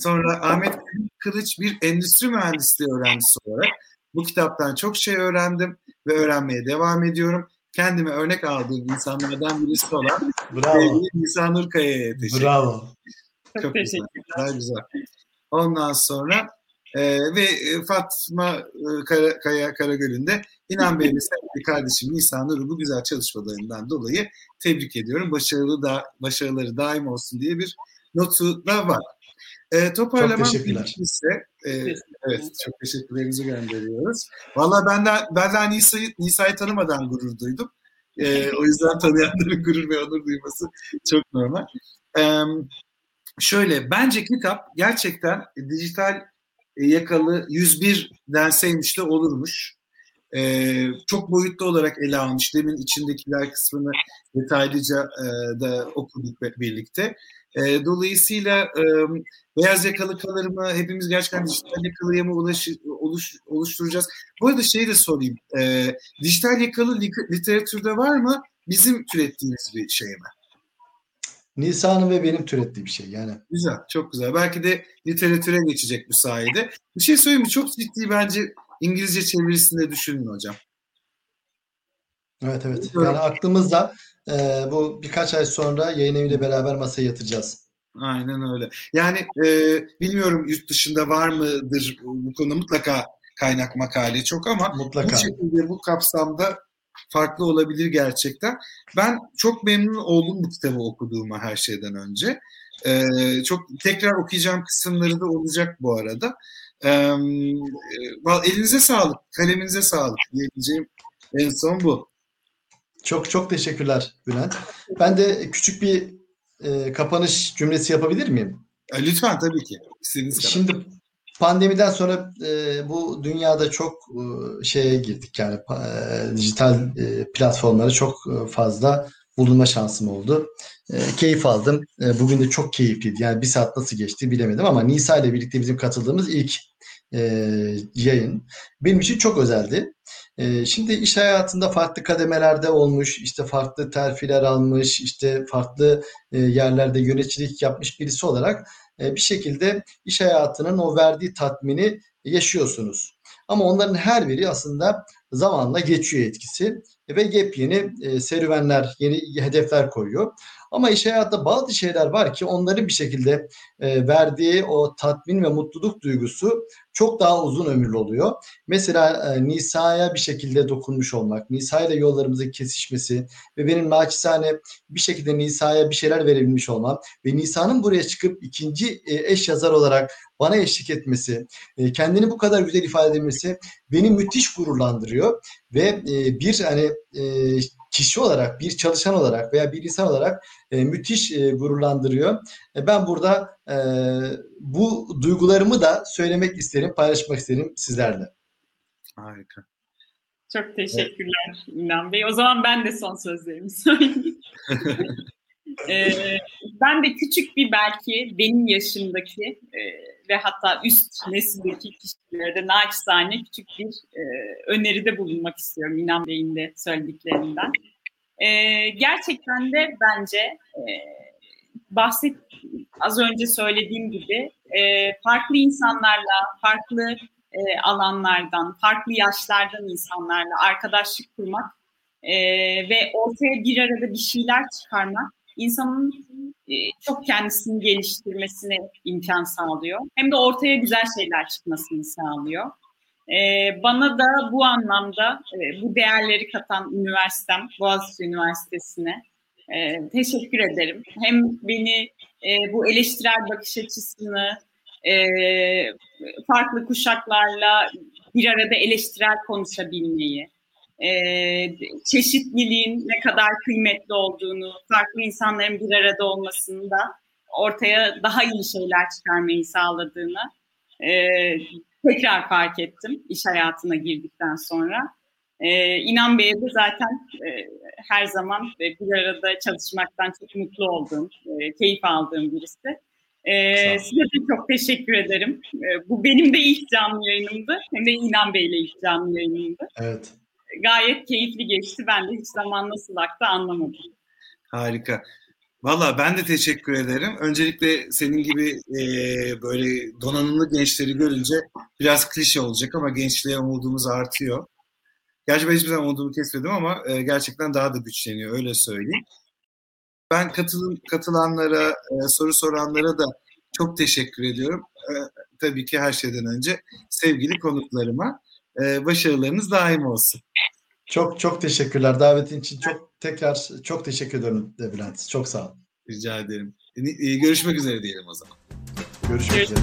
S1: Sonra Ahmet Kılıç bir endüstri mühendisliği öğrencisi olarak bu kitaptan çok şey öğrendim ve öğrenmeye devam ediyorum kendime örnek aldığım insanlardan birisi olan Bravo. Nisa Nurkaya'ya teşekkür
S3: Bravo.
S1: Çok, Çok güzel. güzel. Ondan sonra e, ve e, Fatma e, Kara, Kaya Karagöl'ün de İnan Bey'le sevgili kardeşim Nisa Nur'u bu güzel çalışmalarından dolayı tebrik ediyorum. Başarılı da başarıları daim olsun diye bir notu da var. E, toparlamam gerekirse e, evet çok teşekkürlerimizi gönderiyoruz. Valla ben de ben de Nisa'yı Nisa'yı tanımadan gurur duydum. E, o yüzden tanıyanların gurur ve onur duyması çok normal. E, şöyle bence kitap gerçekten dijital yakalı 101 denseymiş de olurmuş. Ee, çok boyutlu olarak ele almış. Demin içindekiler kısmını detaylıca e, da okuduk birlikte. E, dolayısıyla e, beyaz yakalı kalır mı? Hepimiz gerçekten dijital yakalıya mı ulaş, oluş, oluşturacağız? Bu arada şeyi de sorayım. E, dijital yakalı literatürde var mı? Bizim türettiğimiz bir şey mi?
S3: Nisa'nın ve benim türettiğim bir şey yani.
S1: Güzel, çok güzel. Belki de literatüre geçecek bu sayede. Bir şey söyleyeyim mi? Çok ciddi bence İngilizce çevirisinde düşünün hocam.
S3: Evet evet. Yani aklımızda e, bu birkaç ay sonra yayın eviyle beraber masaya yatıracağız.
S1: Aynen öyle. Yani e, bilmiyorum yurt dışında var mıdır bu konuda mutlaka kaynak makale çok ama mutlaka. bu şekilde bu kapsamda farklı olabilir gerçekten. Ben çok memnun oldum bu kitabı okuduğuma her şeyden önce. Ee, çok tekrar okuyacağım kısımları da olacak bu arada. Ee, elinize sağlık, kaleminize sağlık diyebileceğim en son bu.
S3: Çok çok teşekkürler Bülent. Ben de küçük bir e, kapanış cümlesi yapabilir miyim?
S1: E, lütfen tabii ki. İstediğiniz
S3: kadar. Şimdi pandemiden sonra e, bu dünyada çok e, şeye girdik yani e, dijital e, platformlara çok e, fazla bulunma şansım oldu. E, keyif aldım. E, bugün de çok keyifliydi. Yani bir saat nasıl geçti bilemedim ama Nisa ile birlikte bizim katıldığımız ilk e, yayın benim için çok özeldi. E, şimdi iş hayatında farklı kademelerde olmuş, işte farklı terfiler almış, işte farklı e, yerlerde yöneticilik yapmış birisi olarak e, bir şekilde iş hayatının o verdiği tatmini yaşıyorsunuz. Ama onların her biri aslında zamanla geçiyor etkisi ve yepyeni e, serüvenler, yeni hedefler koyuyor. Ama iş hayatta bazı şeyler var ki onların bir şekilde e, verdiği o tatmin ve mutluluk duygusu çok daha uzun ömürlü oluyor. Mesela e, Nisa'ya bir şekilde dokunmuş olmak, Nisa ile yollarımızın kesişmesi ve benim naçizane bir şekilde Nisa'ya bir şeyler verebilmiş olmam ve Nisa'nın buraya çıkıp ikinci e, eş yazar olarak bana eşlik etmesi, e, kendini bu kadar güzel ifade etmesi beni müthiş gururlandırıyor ve e, bir hani e, kişi olarak, bir çalışan olarak veya bir insan olarak e, müthiş e, gururlandırıyor. E, ben burada e, bu duygularımı da söylemek isterim, paylaşmak isterim sizlerle.
S1: Harika.
S2: Çok teşekkürler evet. İnan Bey. O zaman ben de son sözlerimi söyleyeyim. ee, ben de küçük bir belki benim yaşımdaki e, ve hatta üst nesildeki kişilere de naçizane küçük bir e, öneride bulunmak istiyorum İnan Bey'in de söylediklerinden. E, gerçekten de bence e, bahset az önce söylediğim gibi e, farklı insanlarla, farklı e, alanlardan, farklı yaşlardan insanlarla arkadaşlık kurmak e, ve ortaya bir arada bir şeyler çıkarmak insanın e, çok kendisini geliştirmesine imkan sağlıyor. Hem de ortaya güzel şeyler çıkmasını sağlıyor. E, bana da bu anlamda e, bu değerleri katan üniversitem, Boğaziçi Üniversitesi'ne teşekkür ederim. Hem beni bu eleştirel bakış açısını farklı kuşaklarla bir arada eleştirel konuşabilmeyi, e, çeşitliliğin ne kadar kıymetli olduğunu, farklı insanların bir arada olmasını da ortaya daha iyi şeyler çıkarmayı sağladığını e, tekrar fark ettim iş hayatına girdikten sonra. E, İnan Bey'e de zaten e, her zaman bir arada çalışmaktan çok mutlu olduğum, e, keyif aldığım birisi. E, size de çok teşekkür ederim. E, bu benim de ilk canlı yayınımdı. Hem de İnan Bey'le ilk canlı yayınımdı.
S3: Evet
S2: gayet keyifli geçti. Ben de hiç zaman nasıl aktı anlamadım.
S1: Harika. Valla ben de teşekkür ederim. Öncelikle senin gibi e, böyle donanımlı gençleri görünce biraz klişe olacak ama gençliğe umudumuz artıyor. Gerçi ben hiçbir zaman umudumu kesmedim ama e, gerçekten daha da güçleniyor öyle söyleyeyim. Ben katılım, katılanlara, e, soru soranlara da çok teşekkür ediyorum. E, tabii ki her şeyden önce sevgili konuklarıma. E, başarılarınız daim olsun.
S3: Çok çok teşekkürler davetin için. Çok tekrar çok teşekkür ederim de Bülent. Çok sağ ol.
S1: Rica ederim. Görüşmek üzere diyelim o zaman.
S3: Görüşmek üzere.